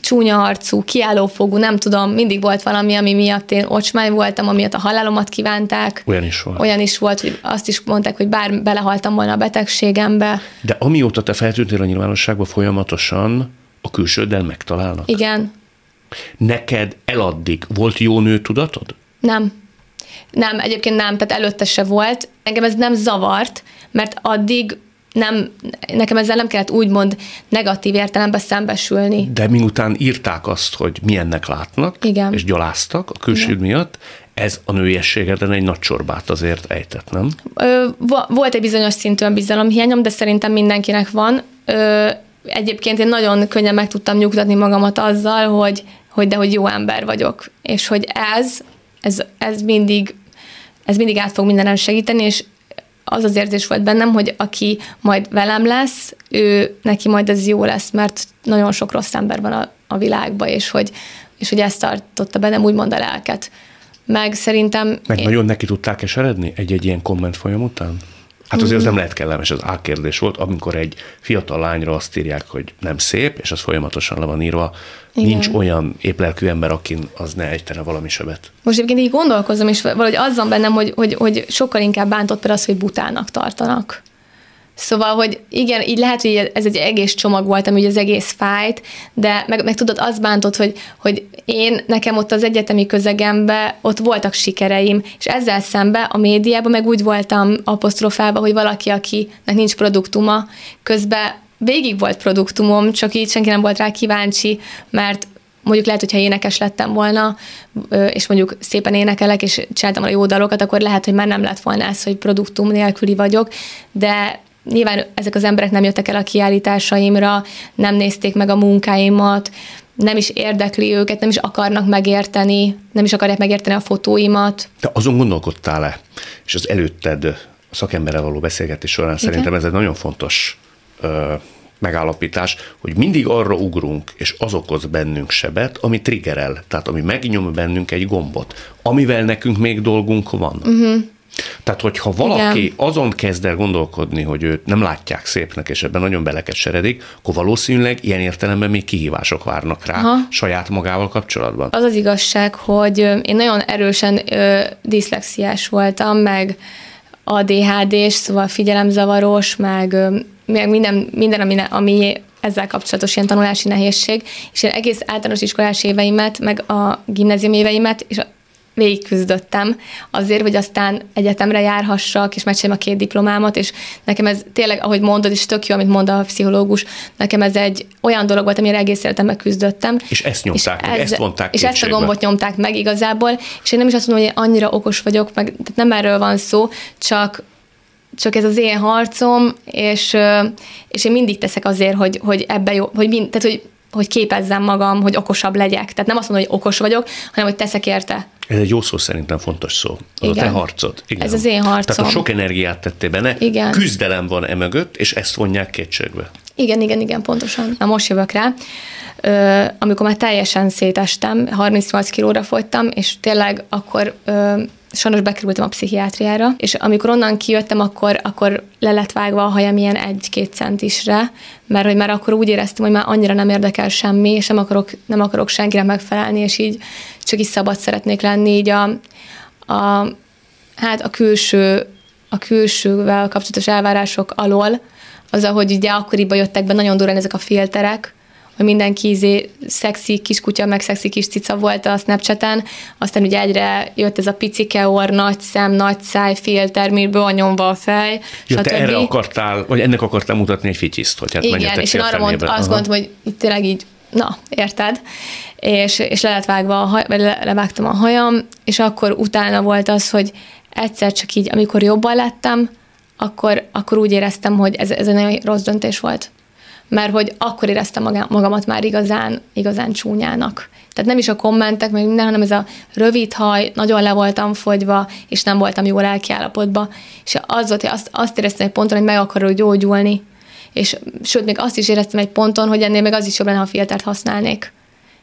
csúnya arcú, kiállófogú, nem tudom, mindig volt valami, ami miatt én ocsmány voltam, amiatt a halálomat kívánták.
Olyan is volt.
Olyan is volt, hogy azt is mondták, hogy bár belehaltam volna a betegségembe.
De amióta te feltűntél a nyilvánosságba folyamatosan, a külsőddel megtalálnak?
Igen.
Neked eladdig volt jó nő tudatod?
Nem. Nem, egyébként nem, tehát előtte se volt. Engem ez nem zavart, mert addig nem, nekem ezzel nem kellett úgymond negatív értelemben szembesülni.
De miután írták azt, hogy milyennek látnak,
Igen.
és gyaláztak a külsőd miatt, ez a nőiességeden egy nagy csorbát azért ejtett, nem?
Ö, volt egy bizonyos szintű bizalomhiányom, de szerintem mindenkinek van. Ö, egyébként én nagyon könnyen meg tudtam nyugtatni magamat azzal, hogy, hogy de hogy jó ember vagyok, és hogy ez, ez, ez mindig ez mindig át fog mindenen segíteni, és az az érzés volt bennem, hogy aki majd velem lesz, ő neki majd ez jó lesz, mert nagyon sok rossz ember van a, a világban, és hogy, és hogy ezt tartotta bennem úgymond a lelket. Meg szerintem...
Meg én... nagyon neki tudták eseredni egy-egy ilyen komment folyam után? Hát azért az nem lehet kellemes, az A kérdés volt, amikor egy fiatal lányra azt írják, hogy nem szép, és az folyamatosan le van írva, Igen. nincs olyan éplelkű ember, akin az ne ejtene valami sebet.
Most egyébként így gondolkozom, és valahogy az van bennem, hogy, hogy, hogy sokkal inkább bántott például az, hogy butának tartanak. Szóval, hogy igen, így lehet, hogy ez egy egész csomag volt, ami ugye az egész fájt, de meg, meg tudod, az bántott, hogy, hogy én, nekem ott az egyetemi közegemben ott voltak sikereim, és ezzel szembe a médiában meg úgy voltam apostrofálva, hogy valaki, akinek nincs produktuma, közben végig volt produktumom, csak így senki nem volt rá kíváncsi, mert mondjuk lehet, hogyha énekes lettem volna, és mondjuk szépen énekelek, és csináltam a jó dalokat, akkor lehet, hogy már nem lett volna ez, hogy produktum nélküli vagyok, de nyilván ezek az emberek nem jöttek el a kiállításaimra, nem nézték meg a munkáimat, nem is érdekli őket, nem is akarnak megérteni, nem is akarják megérteni a fotóimat.
De azon gondolkodtál-e, és az előtted a szakemberrel való beszélgetés során Igen. szerintem ez egy nagyon fontos ö, megállapítás, hogy mindig arra ugrunk, és az okoz bennünk sebet, ami triggerel, tehát ami megnyom bennünk egy gombot, amivel nekünk még dolgunk van. Uh-huh. Tehát, hogyha valaki Igen. azon kezd el gondolkodni, hogy őt nem látják szépnek, és ebben nagyon belekeseredik, akkor valószínűleg ilyen értelemben még kihívások várnak rá Aha. saját magával kapcsolatban.
Az az igazság, hogy én nagyon erősen ö, diszlexiás voltam, meg ADHD-s, szóval figyelemzavaros, meg, ö, meg minden, minden ami, ami ezzel kapcsolatos ilyen tanulási nehézség, és én egész általános iskolás éveimet, meg a gimnázium éveimet, és végigküzdöttem azért, hogy aztán egyetemre járhassak, és megcsináljam a két diplomámat, és nekem ez tényleg, ahogy mondod, és tök jó, amit mond a pszichológus, nekem ez egy olyan dolog volt, amire egész életemben küzdöttem.
És ezt nyomták és meg, ez, ezt mondták
És kétségbe. ezt a gombot nyomták meg igazából, és én nem is azt mondom, hogy annyira okos vagyok, meg tehát nem erről van szó, csak csak ez az én harcom, és, és én mindig teszek azért, hogy, hogy ebbe jó, hogy, mind, tehát, hogy hogy képezzem magam, hogy okosabb legyek. Tehát nem azt mondom, hogy okos vagyok, hanem hogy teszek érte.
Ez egy jó szó szerintem fontos szó. Az Igen. a te harcod.
Igen. Ez az én harcom.
Tehát a sok energiát tettél benne, Igen. küzdelem van emögött, és ezt vonják kétségbe.
Igen, igen, igen, pontosan. Na most jövök rá. Ö, amikor már teljesen szétestem, 38 kilóra fogytam, és tényleg akkor ö, sajnos bekerültem a pszichiátriára, és amikor onnan kijöttem, akkor, akkor le lett vágva a hajam ilyen egy-két centisre, mert hogy már akkor úgy éreztem, hogy már annyira nem érdekel semmi, és nem akarok, nem akarok senkire megfelelni, és így csak is szabad szeretnék lenni, így a, a hát a külső, a külsővel kapcsolatos elvárások alól, az, ahogy ugye akkoriban jöttek be nagyon durán ezek a filterek, hogy mindenki izé szexi kiskutya, meg szexi kis cica volt a Snapchaten, aztán ugye egyre jött ez a picike orr, nagy szem, nagy száj, filter, miből nyomva a fej,
stb. te erre akartál, vagy ennek akartál mutatni egy fityiszt, hogy hát
Igen, és én arra mond, azt gondoltam, hogy itt tényleg így, na, érted? És, és le lett vágva a haj, vagy le, levágtam a hajam, és akkor utána volt az, hogy egyszer csak így, amikor jobban lettem, akkor, akkor úgy éreztem, hogy ez, ez egy nagyon rossz döntés volt mert hogy akkor éreztem magamat már igazán, igazán csúnyának. Tehát nem is a kommentek, meg minden, hanem ez a rövid haj, nagyon le voltam fogyva, és nem voltam jó lelkiállapotban. És az volt, hogy azt, azt éreztem egy ponton, hogy meg akarok gyógyulni. És sőt, még azt is éreztem egy ponton, hogy ennél még az is jobb lenne, ha filtert használnék.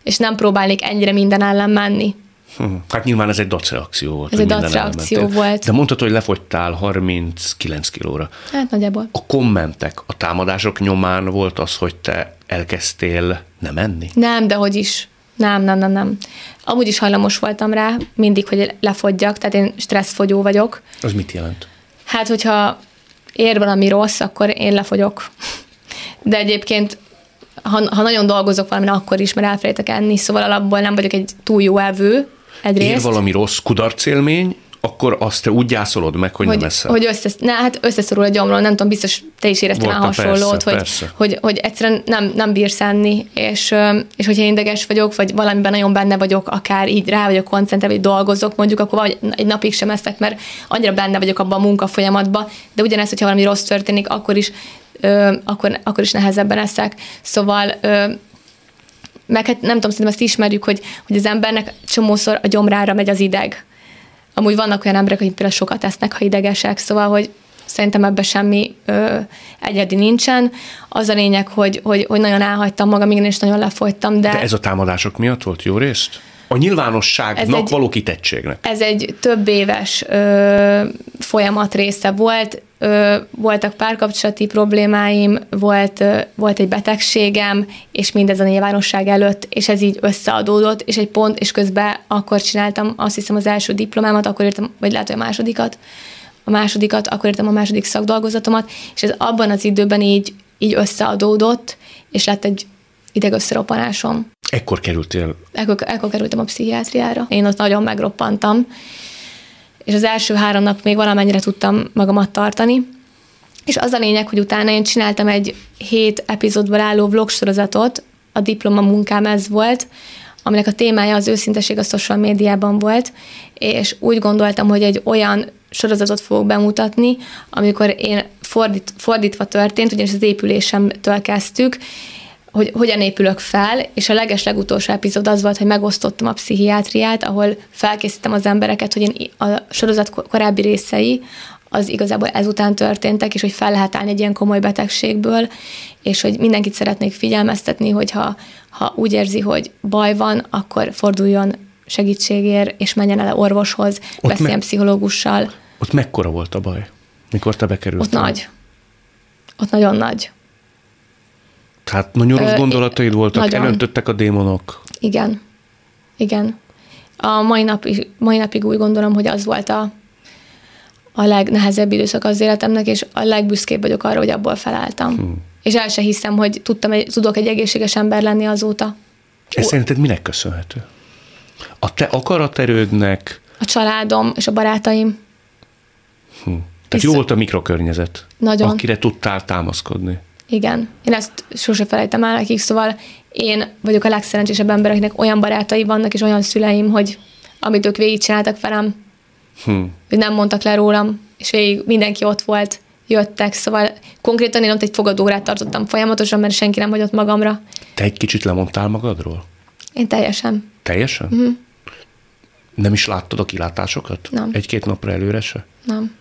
És nem próbálnék ennyire minden ellen menni.
Hm. Hát nyilván ez egy dacreakció volt.
Ez egy dacreakció volt.
De mondtad, hogy lefogytál 39 kilóra.
Hát nagyjából.
A kommentek, a támadások nyomán volt az, hogy te elkezdtél nem enni?
Nem, de hogy is. Nem, nem, nem, nem. Amúgy is hajlamos voltam rá, mindig, hogy lefogyjak, tehát én stresszfogyó vagyok.
Az mit jelent?
Hát, hogyha ér valami rossz, akkor én lefogyok. De egyébként ha, ha nagyon dolgozok valamin, akkor is, mert elfelejtek enni, szóval alapból nem vagyok egy túl jó evő, egyrészt.
Ér valami rossz kudarcélmény, akkor azt te úgy gyászolod meg, hogy,
hogy
nem eszel.
Hogy össze, ne, hát összeszorul a gyomról, nem tudom, biztos te is éreztél már hasonlót, persze, hogy, persze. Hogy, hogy egyszerűen nem, nem bírsz enni, és, és hogyha ideges vagyok, vagy valamiben nagyon benne vagyok, akár így rá vagyok koncentrálva, vagy dolgozok, mondjuk, akkor vagy egy napig sem eszek, mert annyira benne vagyok abban a munkafolyamatban, de ugyanezt, hogyha valami rossz történik, akkor is, ö, akkor, akkor is nehezebben eszek. Szóval ö, meg hát nem tudom, szerintem ezt ismerjük, hogy, hogy az embernek csomószor a gyomrára megy az ideg. Amúgy vannak olyan emberek, akik például sokat esznek, ha idegesek, szóval, hogy szerintem ebben semmi ö, egyedi nincsen. Az a lényeg, hogy, hogy, hogy nagyon elhagytam magam, igen, és nagyon lefolytam. De,
de ez a támadások miatt volt jó részt? A nyilvánosságnak egy, való kitettségnek.
Ez egy több éves ö, folyamat része volt. Ö, voltak párkapcsolati problémáim, volt, ö, volt egy betegségem, és mindez a nyilvánosság előtt, és ez így összeadódott, és egy pont, és közben akkor csináltam azt hiszem az első diplomámat, akkor írtam, vagy lehet, hogy a másodikat, a másodikat, akkor írtam a második szakdolgozatomat, és ez abban az időben így, így összeadódott, és lett egy idegösszeroppanásom.
Ekkor kerültél?
Ekkor, ekkor kerültem a pszichiátriára. Én ott nagyon megroppantam, és az első három nap még valamennyire tudtam magamat tartani. És az a lényeg, hogy utána én csináltam egy hét epizódból álló vlog sorozatot, a diploma munkám ez volt, aminek a témája az őszinteség a social médiában volt, és úgy gondoltam, hogy egy olyan sorozatot fogok bemutatni, amikor én fordít, fordítva történt, ugyanis az épülésemtől kezdtük, hogy hogyan épülök fel, és a leges legutolsó epizód az volt, hogy megosztottam a pszichiátriát, ahol felkészítem az embereket, hogy én a sorozat korábbi részei, az igazából ezután történtek, és hogy fel lehet állni egy ilyen komoly betegségből, és hogy mindenkit szeretnék figyelmeztetni, hogyha ha úgy érzi, hogy baj van, akkor forduljon segítségért, és menjen el orvoshoz, ott beszéljen me- pszichológussal.
Ott mekkora volt a baj, mikor te bekerültél?
Ott nagy. Ott nagyon nagy.
Tehát nagyon rossz gondolataid voltak, nagyon. elöntöttek a démonok.
Igen. Igen. A mai, nap, mai napig úgy gondolom, hogy az volt a, a legnehezebb időszak az életemnek, és a legbüszkébb vagyok arra, hogy abból felálltam. Hmm. És el se hiszem, hogy tudtam, egy, tudok egy egészséges ember lenni azóta.
Ez szerinted minek köszönhető? A te akaraterődnek?
A családom és a barátaim.
Hm. Tehát Visz... jó volt a mikrokörnyezet,
Nagyon.
akire tudtál támaszkodni.
Igen, én ezt sose felejtem el nekik, szóval én vagyok a legszerencsésebb ember, akinek olyan barátai vannak, és olyan szüleim, hogy amit ők végigcsináltak velem, hm. hogy nem mondtak le rólam, és végig mindenki ott volt, jöttek, szóval konkrétan én ott egy fogadórát tartottam folyamatosan, mert senki nem hagyott magamra.
Te egy kicsit lemondtál magadról?
Én teljesen.
Teljesen? Uh-huh. Nem is láttad a kilátásokat?
Nem.
Egy-két napra előre se?
Nem.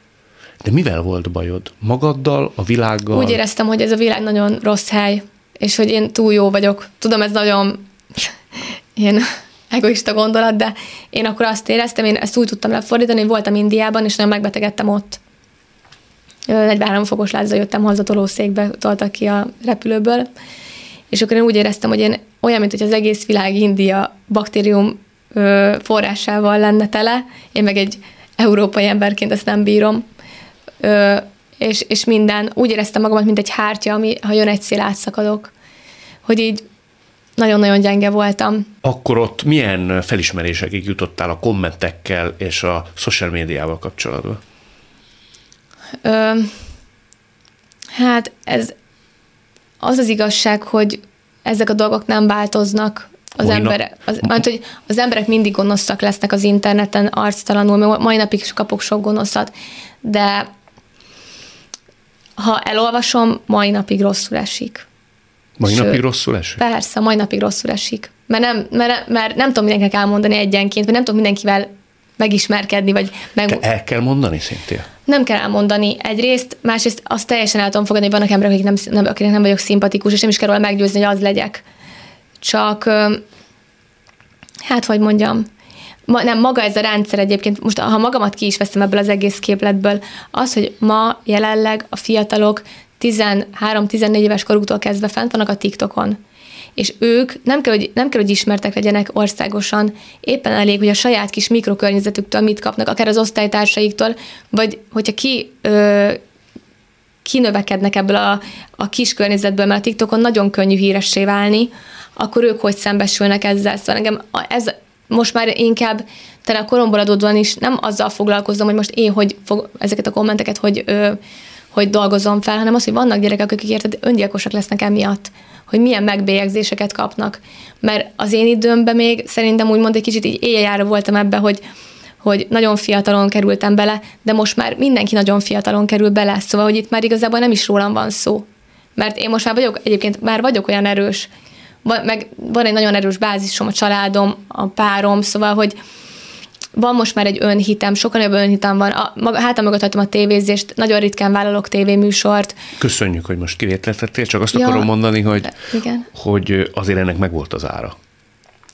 De mivel volt bajod? Magaddal, a világgal?
Úgy éreztem, hogy ez a világ nagyon rossz hely, és hogy én túl jó vagyok. Tudom, ez nagyon én egoista gondolat, de én akkor azt éreztem, én ezt úgy tudtam lefordítani, hogy voltam Indiában, és nagyon megbetegedtem ott. 43 fokos lázzal jöttem haza, tolószékbe toltak ki a repülőből, és akkor én úgy éreztem, hogy én olyan, mint hogy az egész világ India baktérium forrásával lenne tele, én meg egy európai emberként ezt nem bírom, és, és minden, úgy éreztem magamat, mint egy hártya, ami, ha jön egy szél, átszakadok. Hogy így nagyon-nagyon gyenge voltam.
Akkor ott milyen felismerésekig jutottál a kommentekkel és a social médiával kapcsolatban?
Ö, hát ez az az igazság, hogy ezek a dolgok nem változnak. Az, emberek, az, mert, hogy az emberek mindig gonoszak lesznek az interneten arctalanul, mai napig is kapok sok gonoszat, de ha elolvasom, mai napig rosszul esik.
Mai Sőt, napig rosszul esik?
Persze, mai napig rosszul esik. Mert nem, mert, mert nem tudom mindenkinek elmondani egyenként, vagy nem tudom mindenkivel megismerkedni, vagy meg...
Te el kell mondani szintén?
Nem kell elmondani egyrészt, másrészt azt teljesen el tudom fogadni, hogy vannak emberek, akik nem, nem, akiknek nem vagyok szimpatikus, és nem is kell róla meggyőzni, hogy az legyek. Csak, hát hogy mondjam, ma, nem, maga ez a rendszer egyébként, most ha magamat ki is veszem ebből az egész képletből, az, hogy ma jelenleg a fiatalok 13-14 éves koruktól kezdve fent vannak a TikTokon és ők nem kell, hogy, nem kell, hogy ismertek legyenek országosan, éppen elég, hogy a saját kis mikrokörnyezetüktől mit kapnak, akár az osztálytársaiktól, vagy hogyha ki ö, kinövekednek ebből a, a kis környezetből, mert a TikTokon nagyon könnyű híressé válni, akkor ők hogy szembesülnek ezzel. Szóval engem ez most már inkább talán a koromból adódóan is nem azzal foglalkozom, hogy most én hogy fog ezeket a kommenteket, hogy, ö, hogy dolgozom fel, hanem az, hogy vannak gyerekek, akik érted, öngyilkosak lesznek emiatt hogy milyen megbélyegzéseket kapnak. Mert az én időmben még szerintem úgymond egy kicsit így éjjára voltam ebbe, hogy hogy nagyon fiatalon kerültem bele, de most már mindenki nagyon fiatalon kerül bele, szóval, hogy itt már igazából nem is rólam van szó. Mert én most már vagyok, egyébként már vagyok olyan erős, meg van egy nagyon erős bázisom, a családom, a párom, szóval, hogy, van most már egy önhitem, sokkal jobb önhitem van. A, maga, hátam mögött hagytam a tévézést, nagyon ritkán vállalok tévéműsort.
Köszönjük, hogy most kivétletettél, csak azt ja, akarom mondani, hogy, igen. hogy azért ennek megvolt az ára.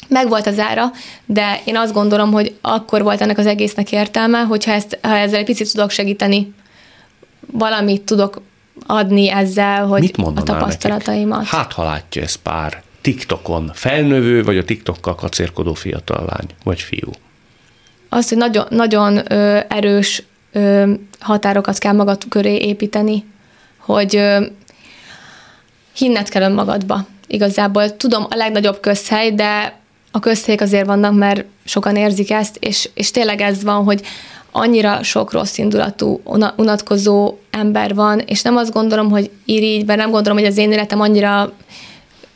Megvolt az ára, de én azt gondolom, hogy akkor volt ennek az egésznek értelme, hogyha ezt, ha ezzel egy picit tudok segíteni, valamit tudok adni ezzel, hogy Mit a tapasztalataimat. Nekik?
Hát, ha látja ez pár TikTokon felnövő, vagy a TikTokkal kacérkodó fiatal lány, vagy fiú
az, hogy nagyon, nagyon ö, erős ö, határokat kell magad köré építeni, hogy ö, hinned kell önmagadba. Igazából tudom a legnagyobb közhely, de a közhelyek azért vannak, mert sokan érzik ezt, és, és tényleg ez van, hogy annyira sok rossz indulatú, unatkozó ember van, és nem azt gondolom, hogy irigy, mert nem gondolom, hogy az én életem annyira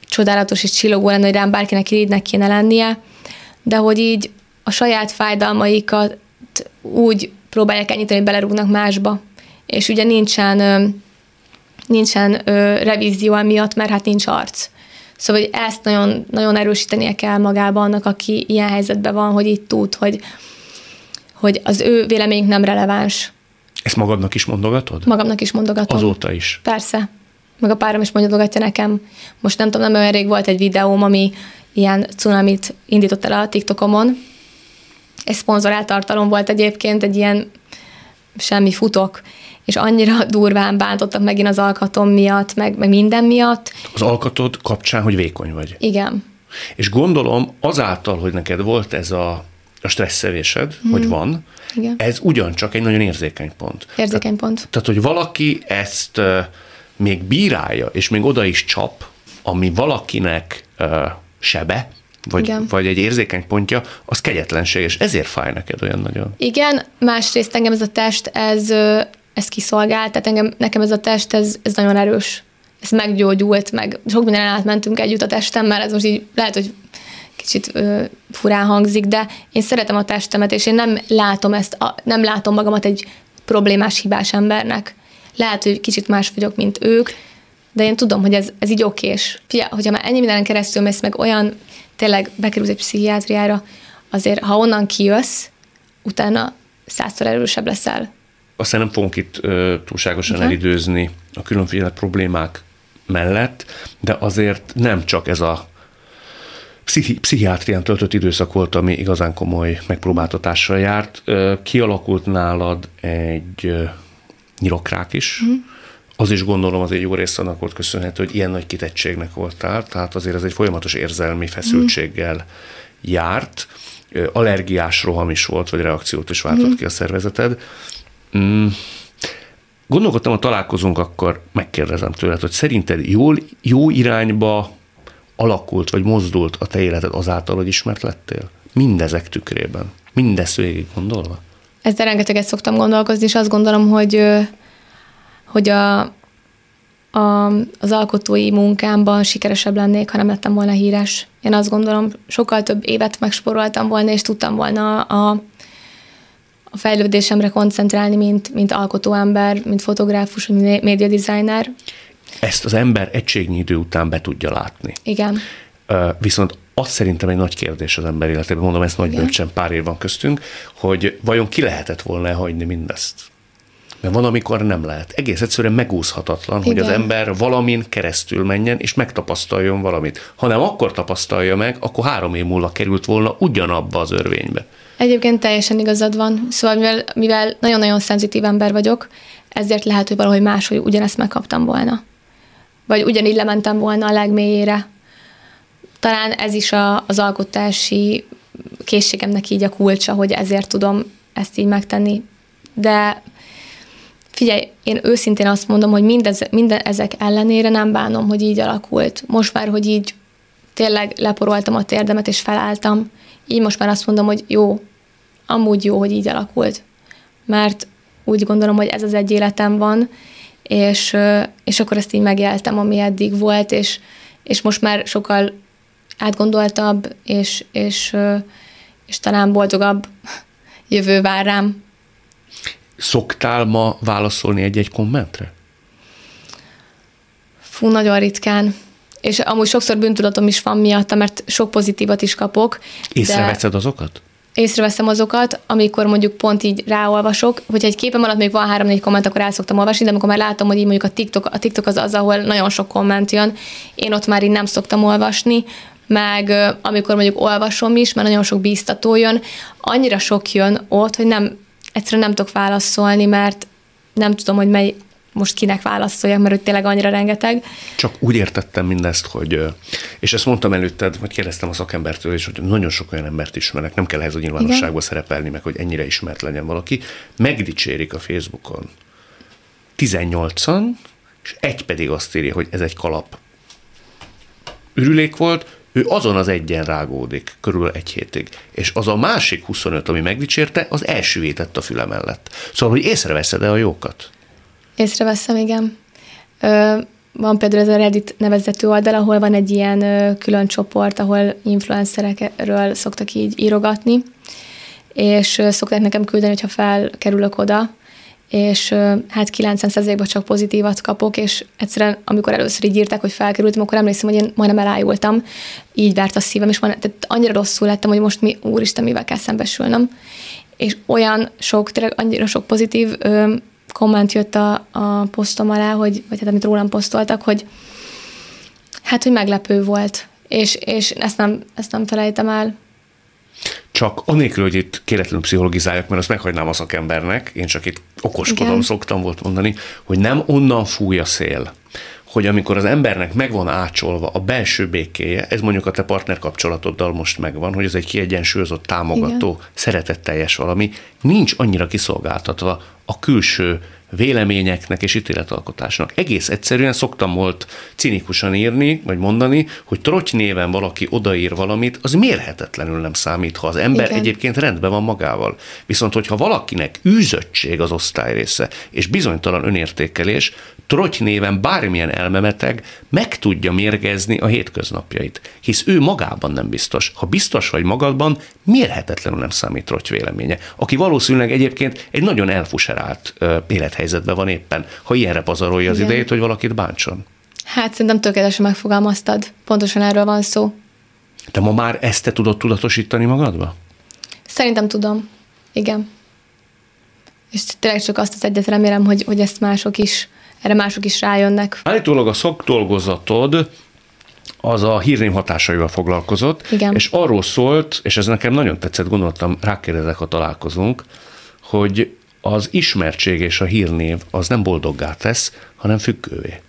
csodálatos és csillogó lenne, hogy rám bárkinek irigynek kéne lennie, de hogy így a saját fájdalmaikat úgy próbálják enyhíteni, hogy belerúgnak másba. És ugye nincsen, nincsen revízió miatt, mert hát nincs arc. Szóval hogy ezt nagyon, nagyon erősítenie kell magában annak, aki ilyen helyzetben van, hogy itt tud, hogy, hogy az ő véleményünk nem releváns.
Ezt magadnak is mondogatod?
Magamnak is mondogatom.
Azóta is?
Persze. Meg a párom is mondogatja nekem. Most nem tudom, nem olyan rég volt egy videóm, ami ilyen cunamit indított el a TikTokomon, egy szponzorált tartalom volt egyébként, egy ilyen semmi futok, és annyira durván bántottak megint az alkatom miatt, meg, meg minden miatt.
Az alkatod kapcsán, hogy vékony vagy.
Igen.
És gondolom azáltal, hogy neked volt ez a, a stresszevésed, hmm. hogy van, Igen. ez ugyancsak egy nagyon érzékeny pont.
Érzékeny pont.
Tehát, tehát hogy valaki ezt még bírálja, és még oda is csap, ami valakinek uh, sebe, vagy, vagy egy érzékeny pontja, az kegyetlenség, és ezért fáj neked olyan nagyon.
Igen, másrészt engem ez a test, ez, ez kiszolgál, tehát engem, nekem ez a test, ez, ez nagyon erős. Ez meggyógyult, meg sok minden átmentünk együtt a testemmel, ez most így lehet, hogy kicsit ö, furán hangzik, de én szeretem a testemet, és én nem látom ezt, a, nem látom magamat egy problémás, hibás embernek. Lehet, hogy kicsit más vagyok, mint ők, de én tudom, hogy ez, ez így okés. Fia, hogyha már ennyi mindenen keresztül mész, meg olyan tényleg bekerülsz egy pszichiátriára, azért ha onnan kijössz, utána százszor erősebb leszel.
Aztán nem fogunk itt ö, túlságosan Igen. elidőzni a különféle problémák mellett, de azért nem csak ez a pszichi- pszichiátrián töltött időszak volt, ami igazán komoly megpróbáltatással járt. Kialakult nálad egy ö, nyirokrák is, mm. az is gondolom az egy jó része annak volt köszönhető, hogy ilyen nagy kitettségnek voltál, tehát azért ez egy folyamatos érzelmi feszültséggel mm. járt. Allergiás roham is volt, vagy reakciót is váltott mm. ki a szervezeted. Mm. Gondolkodtam, ha találkozunk, akkor megkérdezem tőled, hogy szerinted jól, jó irányba alakult, vagy mozdult a te életed azáltal, hogy ismert lettél? Mindezek tükrében. Mindezt végig gondolva?
Ezzel rengeteget szoktam gondolkozni, és azt gondolom, hogy, hogy a, a, az alkotói munkámban sikeresebb lennék, ha nem lettem volna híres. Én azt gondolom, sokkal több évet megsporoltam volna, és tudtam volna a, a fejlődésemre koncentrálni, mint, mint alkotóember, mint fotográfus, mint média designer.
Ezt az ember egységnyi idő után be tudja látni.
Igen.
Viszont az szerintem egy nagy kérdés az ember életében, mondom ezt nagy
Igen.
bölcsen, pár év van köztünk, hogy vajon ki lehetett volna hagyni mindezt? Mert van, amikor nem lehet. Egész egyszerűen megúszhatatlan, hogy az
Igen.
ember valamin keresztül menjen, és megtapasztaljon valamit. Ha nem akkor tapasztalja meg, akkor három év múlva került volna ugyanabba az örvénybe.
Egyébként teljesen igazad van. Szóval mivel, mivel nagyon-nagyon szenzitív ember vagyok, ezért lehet, hogy valahogy máshogy ugyanezt megkaptam volna. Vagy ugyanígy lementem volna a legmélyére. Talán ez is a, az alkotási készségemnek így a kulcsa, hogy ezért tudom ezt így megtenni. De figyelj, én őszintén azt mondom, hogy mindez, minden ezek ellenére nem bánom, hogy így alakult. Most már, hogy így tényleg leporoltam a térdemet és felálltam, így most már azt mondom, hogy jó, amúgy jó, hogy így alakult. Mert úgy gondolom, hogy ez az egy életem van, és, és akkor ezt így megéltem, ami eddig volt, és, és most már sokkal átgondoltabb, és, és, és talán boldogabb jövő vár rám.
Szoktál ma válaszolni egy-egy kommentre?
Fú, nagyon ritkán. És amúgy sokszor bűntudatom is van miatta, mert sok pozitívat is kapok.
Észreveszed azokat?
észreveszem azokat, amikor mondjuk pont így ráolvasok, hogyha egy képem alatt még van három-négy komment, akkor el szoktam olvasni, de amikor már látom, hogy így mondjuk a TikTok, a TikTok az az, ahol nagyon sok komment jön, én ott már így nem szoktam olvasni, meg amikor mondjuk olvasom is, mert nagyon sok bíztató jön, annyira sok jön ott, hogy nem, egyszerűen nem tudok válaszolni, mert nem tudom, hogy mely, most kinek válaszoljak, mert hogy tényleg annyira rengeteg.
Csak úgy értettem mindezt, hogy, és ezt mondtam előtted, vagy kérdeztem a szakembertől is, hogy nagyon sok olyan embert ismerek, nem kell ehhez a nyilvánosságba szerepelni, meg hogy ennyire ismert legyen valaki, megdicsérik a Facebookon 18-an, és egy pedig azt írja, hogy ez egy kalap. Ürülék volt, ő azon az egyen rágódik körül egy hétig. És az a másik 25, ami megdicsérte, az elsüvétett a füle mellett. Szóval, hogy észreveszed-e a jókat?
Észreveszem, igen. Ö, van például ez a Reddit nevezetű oldal, ahol van egy ilyen ö, külön csoport, ahol influencerekről szoktak így írogatni, és ö, szokták nekem küldeni, hogyha felkerülök oda, és hát 90%-ban csak pozitívat kapok, és egyszerűen, amikor először így írták, hogy felkerültem, akkor emlékszem, hogy én majdnem elájultam, így várt a szívem, és van, tehát annyira rosszul lettem, hogy most mi, úristen, mivel kell szembesülnöm. És olyan sok, tényleg annyira sok pozitív ö, komment jött a, a posztom alá, hogy, vagy hát amit rólam posztoltak, hogy hát, hogy meglepő volt. És, és ezt, nem, ezt nem felejtem el.
Csak anélkül, hogy itt kéretlenül pszichológizáljak, mert azt meghagynám a szakembernek, én csak itt okoskodom,
Igen.
szoktam volt mondani, hogy nem onnan fúj a szél, hogy amikor az embernek megvan ácsolva a belső békéje, ez mondjuk a te partner kapcsolatoddal most megvan, hogy ez egy kiegyensúlyozott, támogató, Igen. szeretetteljes valami, nincs annyira kiszolgáltatva a külső véleményeknek és ítéletalkotásnak. Egész egyszerűen szoktam volt cinikusan írni, vagy mondani, hogy trotty néven valaki odaír valamit, az mérhetetlenül nem számít, ha az ember
Igen.
egyébként rendben van magával. Viszont, hogyha valakinek űzöttség az osztály része, és bizonytalan önértékelés, trotty néven bármilyen elmemeteg meg tudja mérgezni a hétköznapjait. Hisz ő magában nem biztos. Ha biztos vagy magadban, mérhetetlenül nem számít trotty véleménye. Aki valószínűleg egyébként egy nagyon elfuserált ö, élethelyzetben van éppen, ha ilyenre pazarolja az
Igen.
idejét, hogy valakit bántson.
Hát szerintem tökéletesen megfogalmaztad. Pontosan erről van szó.
Te ma már ezt te tudod tudatosítani magadba?
Szerintem tudom. Igen. És tényleg csak azt az egyet remélem, hogy, hogy ezt mások is, erre mások is rájönnek.
Állítólag a szakdolgozatod az a hírném hatásaival foglalkozott,
Igen.
és arról szólt, és ez nekem nagyon tetszett, gondoltam, rákérdezek, ha találkozunk, hogy az ismertség és a hírnév az nem boldoggá tesz, hanem függővé.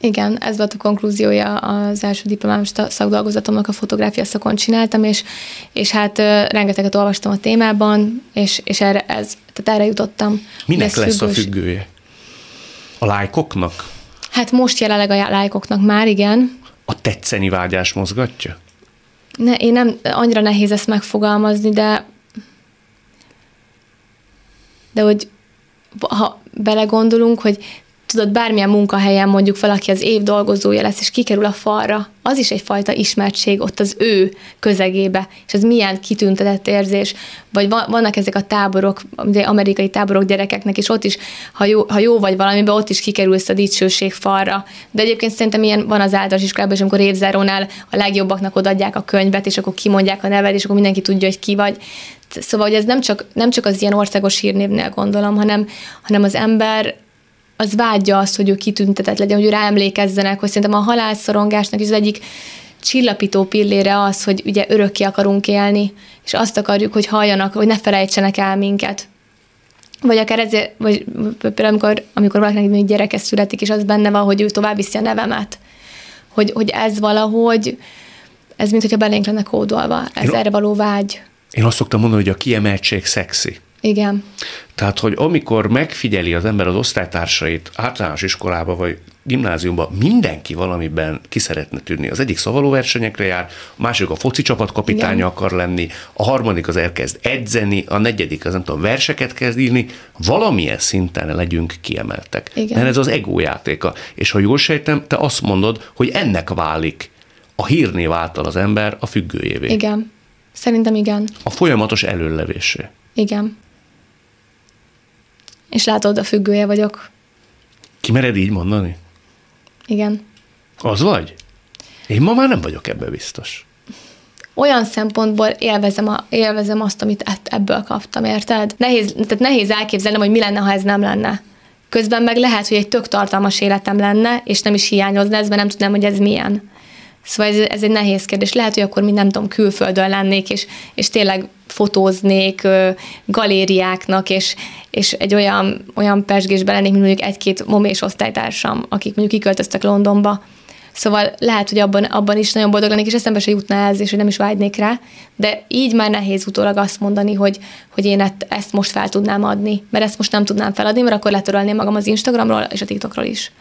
Igen, ez volt a konklúziója az első diplomám szakdolgozatomnak, a fotográfia szakon csináltam, és, és hát rengeteget olvastam a témában, és, és erre, ez, tehát erre jutottam.
Minek lesz függős. a függője? A lájkoknak?
Hát most jelenleg a lájkoknak már, igen.
A tetszeni vágyás mozgatja?
Ne, én nem, annyira nehéz ezt megfogalmazni, de de hogy ha belegondolunk, hogy tudod, bármilyen munkahelyen mondjuk valaki az év dolgozója lesz, és kikerül a falra, az is egyfajta ismertség ott az ő közegébe, és ez milyen kitüntetett érzés. Vagy vannak ezek a táborok, amerikai táborok gyerekeknek, és ott is, ha jó, ha jó vagy valamiben, ott is kikerülsz a dicsőség falra. De egyébként szerintem ilyen van az általános iskolában, és amikor évzárónál a legjobbaknak odaadják a könyvet, és akkor kimondják a neved, és akkor mindenki tudja, hogy ki vagy. Szóval, hogy ez nem csak, nem csak az ilyen országos hírnévnél gondolom, hanem, hanem az ember az vágyja azt, hogy ő kitüntetett legyen, hogy ő ráemlékezzenek, hogy szerintem a halálszorongásnak is az egyik csillapító pillére az, hogy ugye örökké akarunk élni, és azt akarjuk, hogy halljanak, hogy ne felejtsenek el minket. Vagy akár ezért, vagy például amikor, amikor valakinek még gyereke születik, és az benne van, hogy ő tovább viszi a nevemet. Hogy, hogy ez valahogy, ez mint hogyha belénk lenne kódolva, ez Én erre való vágy.
Én azt szoktam mondani, hogy a kiemeltség szexi.
Igen.
Tehát, hogy amikor megfigyeli az ember az osztálytársait általános iskolába vagy gimnáziumban, mindenki valamiben ki szeretne tűnni. Az egyik szavalóversenyekre jár, a másik a foci csapatkapitánya Igen. akar lenni, a harmadik az elkezd edzeni, a negyedik az nem tudom, verseket kezd írni, valamilyen szinten legyünk kiemeltek. Igen. Mert ez az ego játéka. És ha jól sejtem, te azt mondod, hogy ennek válik a hírnév által az ember a függőjévé.
Igen. Szerintem igen.
A folyamatos előlevésé.
Igen. És látod, a függője vagyok.
Kimered így mondani?
Igen.
Az vagy? Én ma már nem vagyok ebbe biztos.
Olyan szempontból élvezem, a, élvezem azt, amit ebből kaptam, érted? Nehéz, tehát nehéz elképzelnem, hogy mi lenne, ha ez nem lenne. Közben meg lehet, hogy egy tök tartalmas életem lenne, és nem is hiányozna ez, mert nem tudnám, hogy ez milyen. Szóval ez, ez egy nehéz kérdés. Lehet, hogy akkor mind nem tudom, külföldön lennék, és, és tényleg fotóznék galériáknak, és, és egy olyan, olyan pesgésben lennék, mint mondjuk egy-két momés osztálytársam, akik mondjuk kiköltöztek Londonba. Szóval lehet, hogy abban, abban is nagyon boldog lennék, és eszembe se jutna ez, és hogy nem is vágynék rá, de így már nehéz utólag azt mondani, hogy, hogy én ezt most fel tudnám adni, mert ezt most nem tudnám feladni, mert akkor letörölném magam az Instagramról és a TikTokról is.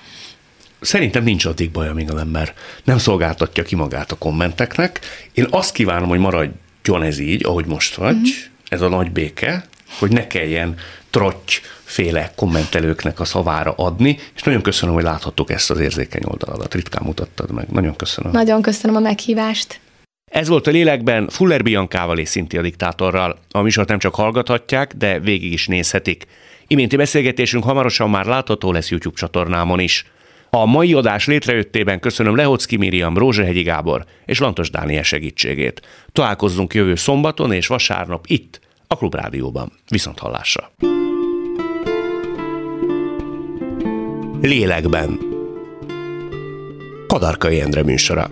Szerintem nincs addig baj, amíg az ember nem szolgáltatja ki magát a kommenteknek. Én azt kívánom, hogy maradjon ez így, ahogy most vagy, mm-hmm. ez a nagy béke, hogy ne kelljen trotty féle kommentelőknek a szavára adni, és nagyon köszönöm, hogy láthattuk ezt az érzékeny oldaladat. Ritkán mutattad meg. Nagyon köszönöm.
Nagyon köszönöm a meghívást.
Ez volt a lélekben Fuller Biancával és Szinti a diktátorral. A műsort nem csak hallgathatják, de végig is nézhetik. Iménti beszélgetésünk hamarosan már látható lesz YouTube csatornámon is. A mai adás létrejöttében köszönöm Lehocki Miriam, Rózsehegyi Gábor és Lantos Dániel segítségét. Találkozzunk jövő szombaton és vasárnap itt, a Klubrádióban. Viszont hallásra! Lélekben Kadarkai Endre műsora